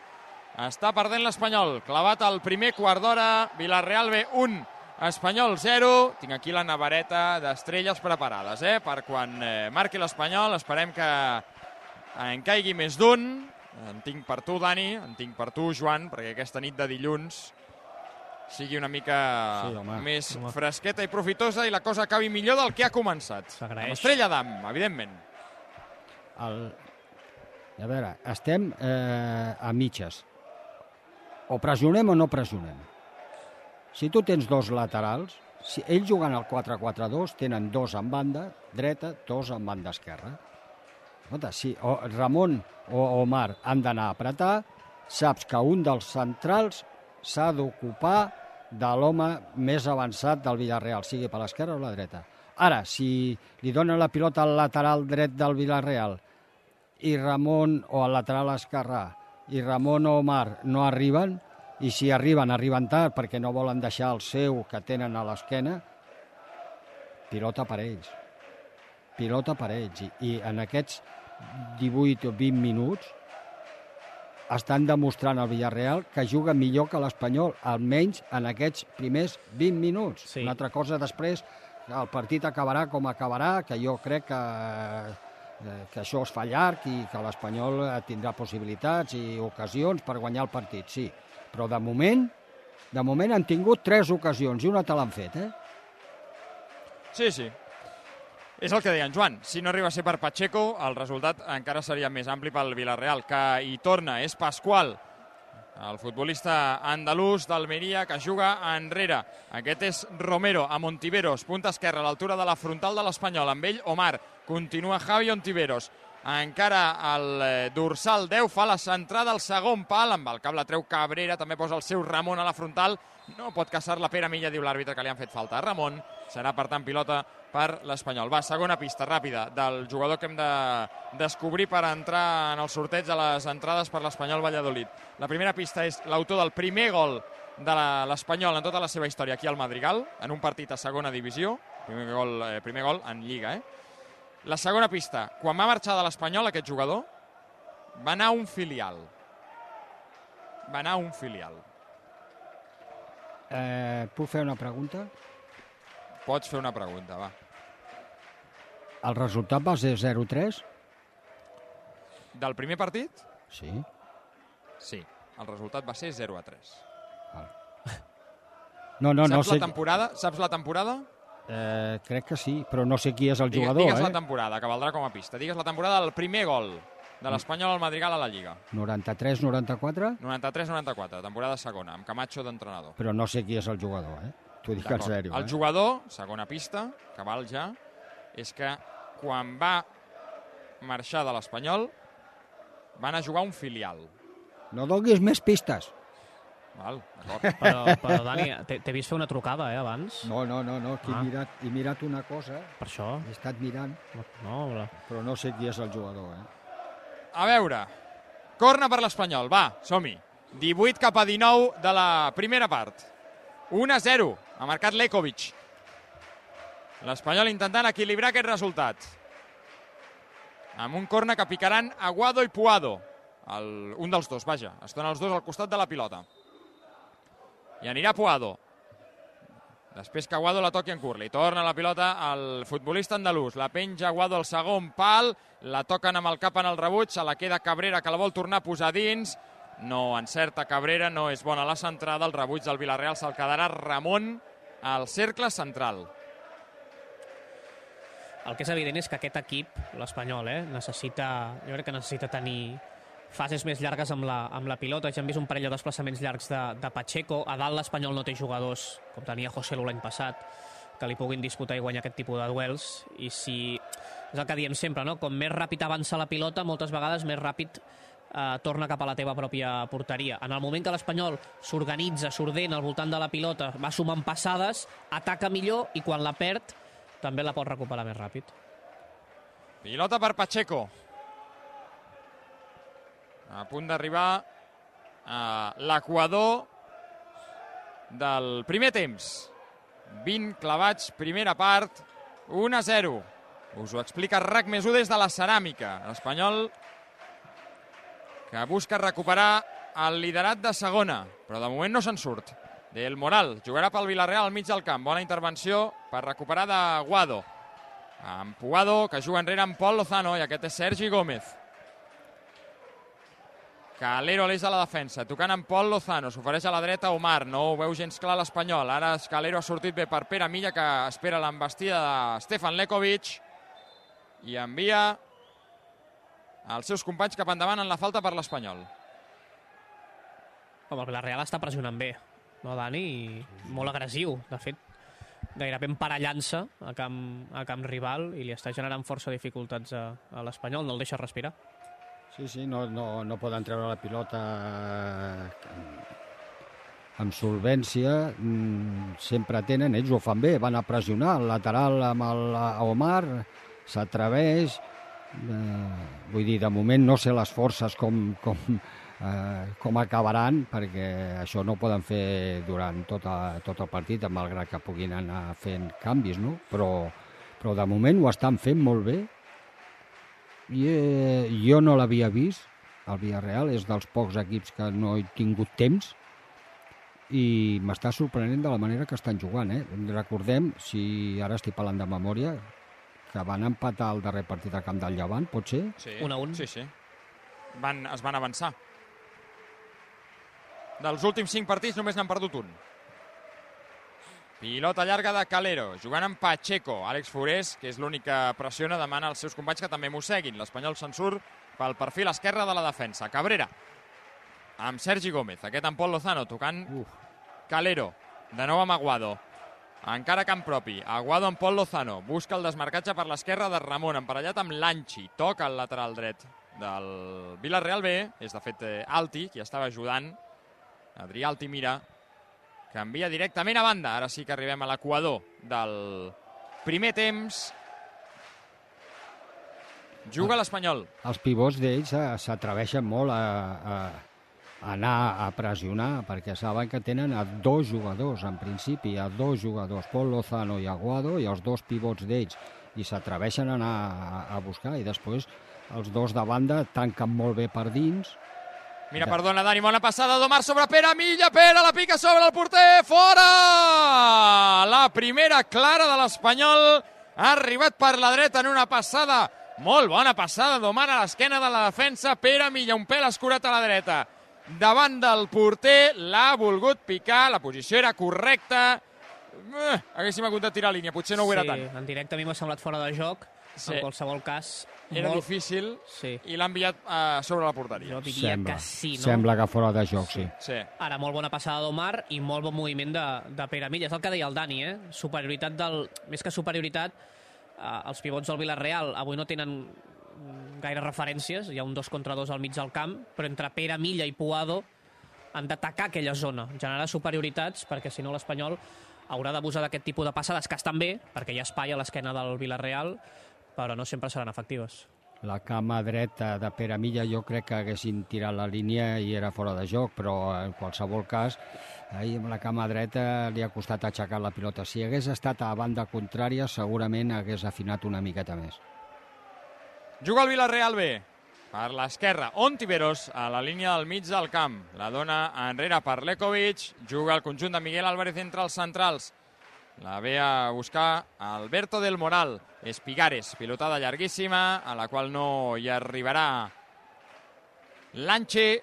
Està perdent l'Espanyol. Clavat al primer quart d'hora. Villarreal ve 1, Espanyol 0. Tinc aquí la navareta d'estrelles preparades, eh? Per quan eh, marqui l'Espanyol, esperem que en caigui més d'un. En tinc per tu, Dani, en tinc per tu, Joan, perquè aquesta nit de dilluns sigui una mica Sí, home. més Home. fresqueta i profitosa i la cosa acabi millor del que ha començat. S'agraeix. Amb Estrella d'Am, evidentment. el... a veure, estem eh, a mitges. O pressionem o no pressionem. Si tu tens dos laterals, si ells juguen al 4-4-2, tenen dos en banda dreta, dos en banda esquerra. Escolta, si o Ramon o Omar han d'anar a apretar, saps que un dels centrals s'ha d'ocupar de l'home més avançat del Villarreal, sigui per l'esquerra o la dreta. Ara, si li donen la pilota al lateral dret del Villarreal i Ramon, o al lateral esquerrà, i Ramon o Omar no arriben, i si arriben, arriben tard perquè no volen deixar el seu que tenen a l'esquena, pilota per ells. Pilota per ells. I, I en aquests 18 o 20 minuts estan demostrant al Villarreal que juga millor que l'Espanyol, almenys en aquests primers 20 minuts. Sí. Una altra cosa després, el partit acabarà com acabarà, que jo crec que, eh, que això es fa llarg i que l'Espanyol eh, tindrà possibilitats i ocasions per guanyar el partit, sí. Però de moment, de moment han tingut tres ocasions i una te l'han fet, eh? Sí, sí. És el que deia en Joan. Si no arriba a ser per Pacheco, el resultat encara seria més ampli pel Villarreal, que hi torna. És Pasqual, el futbolista andalús d'Almeria, que juga enrere. Aquest és Romero, a Montiveros, punta esquerra, a l'altura de la frontal de l'Espanyol. Amb ell, Omar. Continua Javi Ontiveros. Encara el eh, dorsal 10 fa la centrada al segon pal, amb el cap la treu Cabrera, també posa el seu Ramon a la frontal. No pot caçar la Pere Milla, diu l'àrbitre, que li han fet falta Ramon. Serà, per tant, pilota per l'Espanyol. Va, segona pista ràpida del jugador que hem de descobrir per entrar en el sorteig de les entrades per l'Espanyol Valladolid. La primera pista és l'autor del primer gol de l'Espanyol en tota la seva història aquí al Madrigal, en un partit a segona divisió, primer gol, eh, primer gol en Lliga, eh? La segona pista, quan va marxar de l'Espanyol aquest jugador, va anar a un filial. Va anar a un filial. eh puc fer una pregunta? Pots fer una pregunta, va. El resultat va ser 0-3? Del primer partit? Sí. Sí. El resultat va ser 0 a 3. No, no, saps no sé... la temporada? Saps la temporada? Eh, crec que sí, però no sé qui és el Digue- jugador, digues eh? la temporada, que valdrà com a pista. Digues la temporada del primer gol de l'Espanyol al Madrigal a la Lliga. 93-94, 93-94, temporada segona, amb Camacho d'entrenador. però no sé qui és el jugador, eh? T'ho dic en sèrio, El eh? jugador, segona pista, que val ja, és que quan va marxar de l'Espanyol va anar a jugar un filial. No donis més pistes. Val. Però, però Dani, t'he t'he vist fer una trucada, eh, abans. No, no, no, no que Ah. he, mirat, he mirat una cosa, Per això? he estat mirant, No, però... però no sé qui és el jugador, eh? A veure, corna per l'Espanyol, va, som-hi. 18 cap a 19 de la primera part. 1 a 0, ha marcat Lekovic. L'Espanyol intentant equilibrar aquest resultat. Amb un corna que picaran Aguado i Puado. El, un dels dos, vaja. Estan els dos al costat de la pilota. I anirà Puado. Després que Aguado la toqui en curt. Li torna la pilota al futbolista andalús. La penja Aguado al segon pal. La toquen amb el cap en el rebuig. Se la queda Cabrera, que la vol tornar a posar dins. No encerta Cabrera, no és bona la centrada. El rebuig del Villarreal se'l quedarà Ramon al cercle central. El que és evident és que aquest equip, l'Espanyol, eh, necessita, jo crec que necessita tenir fases més llargues amb la, amb la pilota. Ja hem vist un parell de desplaçaments llargs de, de Pacheco. A dalt l'Espanyol no té jugadors, com tenia José Lu l'any passat, que li puguin disputar i guanyar aquest tipus de duels. I si... És el que diem sempre, no? Com més ràpid avança la pilota, moltes vegades més ràpid eh, torna cap a la teva pròpia porteria. En el moment que l'Espanyol s'organitza, s'ordena al voltant de la pilota, va sumant passades, ataca millor i quan la perd també la pot recuperar més ràpid. Pilota per Pacheco. A punt d'arribar a l'equador del primer temps. 20 clavats, primera part, 1 a 0. Us ho explica RAC més 1 des de la ceràmica. L'Espanyol que busca recuperar el liderat de segona, però de moment no se'n surt. Del Moral jugarà pel Villarreal al mig del camp. Bona intervenció per recuperar de Guado. Amb Puado, que juga enrere amb Pol Lozano, i aquest és Sergi Gómez. Calero a l'eix de la defensa, tocant amb Pol Lozano, s'ofereix a la dreta Omar, no ho veu gens clar l'Espanyol. Ara Calero ha sortit bé per Pere Milla, que espera l'embestida de Stefan Lekovic i envia els seus companys cap endavant en la falta per l'Espanyol. Home, el Villarreal està pressionant bé, no, Dani? Molt agressiu, de fet, gairebé emparellant-se a camp, a camp rival i li està generant força dificultats a, a l'Espanyol, no el deixa respirar. Sí, sí, no, no, no poden treure la pilota amb solvència, mm, sempre tenen, ells ho fan bé, van a pressionar, el lateral amb el Omar, s'atreveix, eh, vull dir, de moment no sé les forces com, com, eh, com acabaran, perquè això no ho poden fer durant tot, a, tot el partit, malgrat que puguin anar fent canvis, no? Però, però de moment ho estan fent molt bé, i, eh, jo no l'havia vist, el Villarreal, és dels pocs equips que no he tingut temps i m'està sorprenent de la manera que estan jugant. Eh? Recordem, si ara estic parlant de memòria, que van empatar el darrer partit al camp del Llevant, pot ser? Sí, un a un. Sí, sí. Van, es van avançar. Dels últims cinc partits només n'han perdut un. Pilota llarga de Calero, jugant amb Pacheco. Àlex Forés, que és l'únic que pressiona, demana als seus companys que també mosseguin. L'Espanyol se'n surt pel perfil esquerre de la defensa. Cabrera, amb Sergi Gómez. Aquest amb Pol Lozano, tocant Uf. Calero. De nou amb Aguado. Encara camp propi. Aguado amb Pol Lozano. Busca el desmarcatge per l'esquerra de Ramon, emparellat amb Lanchi. Toca el lateral dret del Villarreal B. És, de fet, eh, Alti, qui estava ajudant. Adrià Altimira, que envia directament a banda. Ara sí que arribem a l'equador del primer temps. Juga l'Espanyol. Els pivots d'ells eh, s'atreveixen molt a, a anar a pressionar, perquè saben que tenen a dos jugadors, en principi, a dos jugadors, Pol Lozano i Aguado, i els dos pivots d'ells, i s'atreveixen a anar a, a buscar, i després els dos de banda tanquen molt bé per dins, Mira, perdona, Dani, bona passada d'Omar sobre Pere Milla, Pere la pica sobre el porter, fora! La primera clara de l'Espanyol ha arribat per la dreta en una passada, molt bona passada d'Omar a l'esquena de la defensa, Pere Milla, un pèl escurat a la dreta. Davant del porter, l'ha volgut picar, la posició era correcta, eh, haguéssim hagut de tirar línia, potser no ho era sí, tant. en directe a mi m'ha semblat fora de joc, sí. en qualsevol cas era molt... difícil sí. i l'ha enviat uh, sobre la porteria. Jo diria sembla, que sí, no? Sembla que fora de joc, sí. sí. Ara, molt bona passada d'Omar i molt bon moviment de, de Pere Milla. És el que deia el Dani, eh? Superioritat del... Més que superioritat, eh, els pivots del Villarreal avui no tenen gaire referències, hi ha un dos contra dos al mig del camp, però entre Pere Milla i Puado han d'atacar aquella zona, generar superioritats, perquè si no l'Espanyol haurà d'abusar d'aquest tipus de passades, que estan bé, perquè hi ha espai a l'esquena del Villarreal, però no sempre seran efectives. La cama dreta de Pere Milla jo crec que haguessin tirat la línia i era fora de joc, però en qualsevol cas, ahir amb la cama dreta li ha costat aixecar la pilota. Si hagués estat a banda contrària, segurament hagués afinat una miqueta més. Juga el Villarreal B. Per l'esquerra, Ontiveros a la línia del mig del camp. La dona enrere per Lekovic. Juga el conjunt de Miguel Álvarez entre els centrals. La ve a buscar Alberto del Moral. Espigares, pilotada llarguíssima, a la qual no hi arribarà Lanche.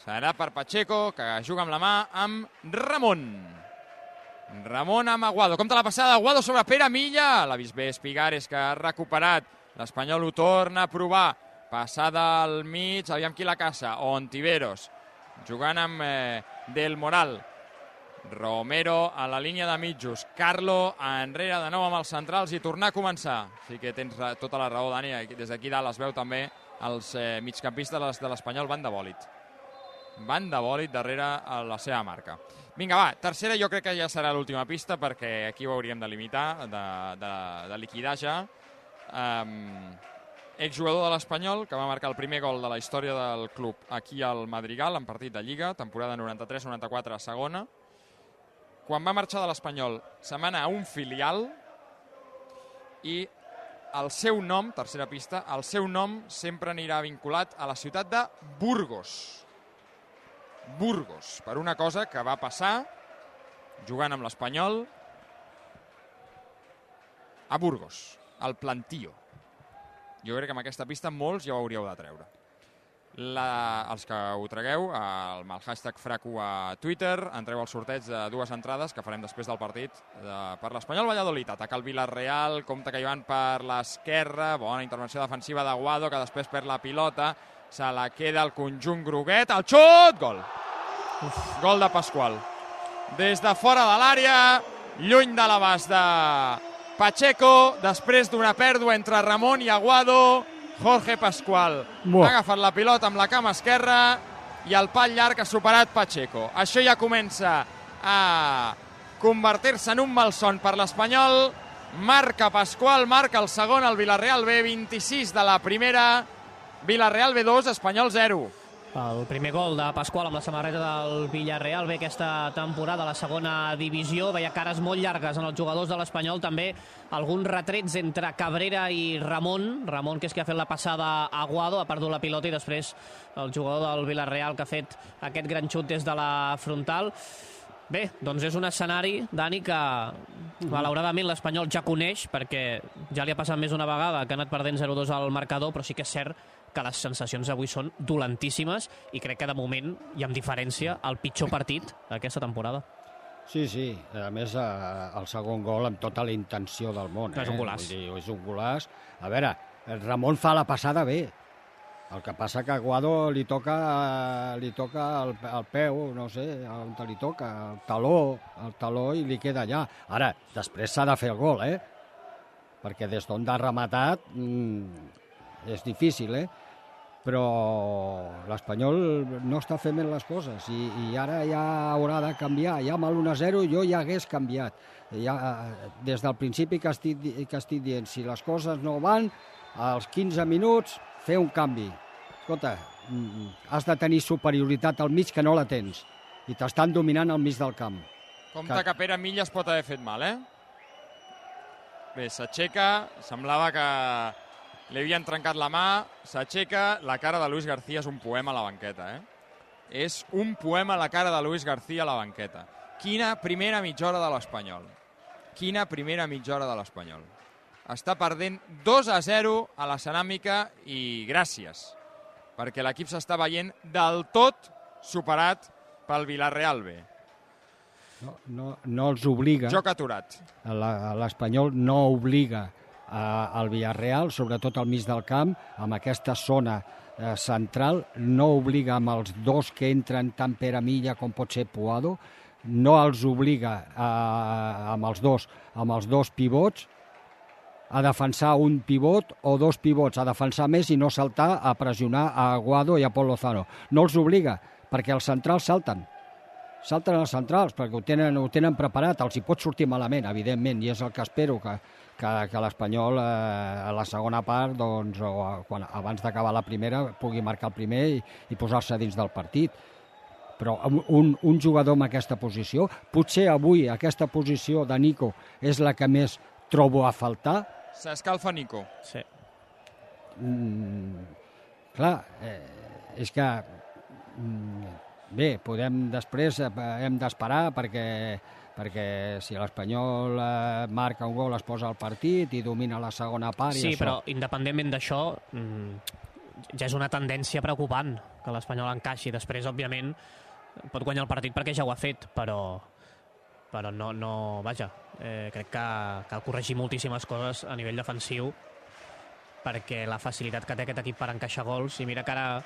Serà per Pacheco, que juga amb la mà amb Ramon. Ramon amb Aguado. Compte la passada d'Aguado sobre Pere Milla. L'ha vist bé Espigares, que ha recuperat. L'Espanyol ho torna a provar. Passada al mig, aviam qui la caça. Ontiveros, jugant amb eh, Del Moral. Romero a la línia de mitjos. Carlo enrere de nou amb els centrals i tornar a començar. Sí que tens tota la raó, Dani, des d'aquí dalt es veu també els eh, migcampistes de l'es- de l'Espanyol van de bòlit. Van de bòlit darrere a la seva marca. Vinga, va, tercera jo crec que ja serà l'última pista perquè aquí ho hauríem de limitar, de, de, de liquidar ja. Um, exjugador de l'Espanyol que va marcar el primer gol de la història del club aquí al Madrigal en partit de Lliga, temporada 93-94 a segona. Quan va marxar de l'Espanyol se'n va anar a un filial i el seu nom, tercera pista, el seu nom sempre anirà vinculat a la ciutat de Burgos. Burgos, per una cosa que va passar jugant amb l'Espanyol a Burgos, al Plantío. Jo crec que amb aquesta pista molts ja ho hauríeu de treure. La, els que ho tragueu, el, el hashtag FRACU a Twitter, entreu al sorteig de dues entrades que farem després del partit de, per l'Espanyol Valladolid. Ataca el Villarreal, compte que hi van per l'esquerra, bona intervenció defensiva de Guado, que després perd la pilota, se la queda el conjunt groguet, el xut, gol. Uf. Gol de Pasqual. Des de fora de l'àrea, lluny de l'abast de Pacheco, després d'una pèrdua entre Ramon i Aguado, Jorge Pascual Buah. ha agafat la pilota amb la cama esquerra i el pal llarg ha superat Pacheco. Això ja comença a convertir-se en un malson per l'Espanyol. Marca Pascual, marca el segon, el Villarreal B, 26 de la primera. Villarreal B2, Espanyol 0. El primer gol de Pasqual amb la samarreta del Villarreal ve aquesta temporada a la segona divisió. Veia cares molt llargues en els jugadors de l'Espanyol. També alguns retrets entre Cabrera i Ramon. Ramon, que és qui ha fet la passada a Guado, ha perdut la pilota i després el jugador del Villarreal que ha fet aquest gran xut des de la frontal. Bé, doncs és un escenari, Dani, que malauradament l'Espanyol ja coneix, perquè ja li ha passat més d'una vegada que ha anat perdent 0-2 al marcador, però sí que és cert que les sensacions avui són dolentíssimes i crec que de moment i amb diferència el pitjor partit d'aquesta temporada. Sí, sí. A més, eh, el segon gol amb tota la intenció del món. És un eh? golaç. Vull dir, és un golaç. A veure, el Ramon fa la passada bé. El que passa que a Guado li toca, li toca el, el peu, no sé, on li toca, el taló, el taló i li queda allà. Ara, després s'ha de fer el gol, eh? Perquè des d'on ha rematat mm, és difícil, eh? Però l'Espanyol no està fent bé les coses i, i ara ja haurà de canviar. Ja amb l'1-0 jo ja hagués canviat. Ja, eh, des del principi que estic, que estic dient, si les coses no van, als 15 minuts fer un canvi. Escolta, mm, has de tenir superioritat al mig que no la tens i t'estan dominant al mig del camp. Compte Que- que Pere Milles pot haver fet mal, eh? Bé, s'aixeca, semblava que li havien trencat la mà, s'aixeca, la cara de Luis García és un poema a la banqueta, eh? És un poema a la cara de Luis García a la banqueta. Quina primera mitja hora de l'Espanyol. Quina primera mitja hora de l'Espanyol. Està perdent 2 a 0 a la ceràmica i gràcies, perquè l'equip s'està veient del tot superat pel Villarreal B. No, no, no els obliga... Joc aturat. L'Espanyol no obliga al Villarreal, sobretot al mig del camp, amb aquesta zona eh, central, no obliga amb els dos que entren tant Pere Milla com pot ser Puado, no els obliga a, amb els dos, amb els dos pivots, a defensar un pivot o dos pivots, a defensar més i no saltar a pressionar a Aguado i a Pol Lozano. No els obliga, perquè els centrals salten. Salten els centrals perquè ho tenen, ho tenen preparat, els hi pot sortir malament, evidentment, i és el que espero que, que, que l'Espanyol eh, a la segona part, doncs, o a, quan, abans d'acabar la primera, pugui marcar el primer i, i posar-se dins del partit. Però un- un, jugador en aquesta posició, potser avui aquesta posició de Nico és la que més trobo a faltar, S'escalfa Nico. Sí. Mm, clar, eh, és que mm, bé, podem després eh, hem d'esperar perquè perquè si l'Espanyol eh, marca un gol es posa al partit i domina la segona part i Sí, això. però independentment d'això, mm, ja és una tendència preocupant que l'Espanyol encaixi. Després, òbviament, pot guanyar el partit perquè ja ho ha fet, però, però no, no vaja, eh, crec que cal corregir moltíssimes coses a nivell defensiu perquè la facilitat que té aquest equip per encaixar gols, i mira que ara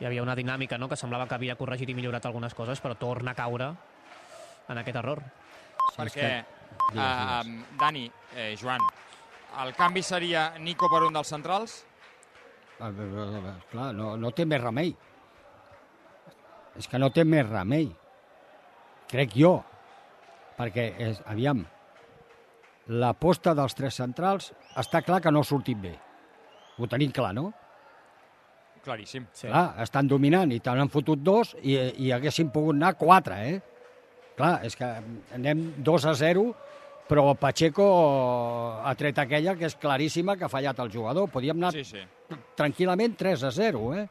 hi havia una dinàmica no? que semblava que havia corregit i millorat algunes coses, però torna a caure en aquest error. Perquè, uh, Dani, eh, Joan, el canvi seria Nico per un dels centrals? clar, no, no té més remei. És que no té més remei. Crec jo. Perquè, és, aviam, l'aposta dels tres centrals està clar que no ha sortit bé. Ho tenim clar, no? Claríssim. Sí. Clar, estan dominant i te n'han fotut dos i, i haguessin pogut anar quatre, eh? Clar, és que anem 2 a 0, però Pacheco ha tret aquella que és claríssima que ha fallat el jugador. Podíem anar Sí, sí. tranquil·lament 3 a 0, eh?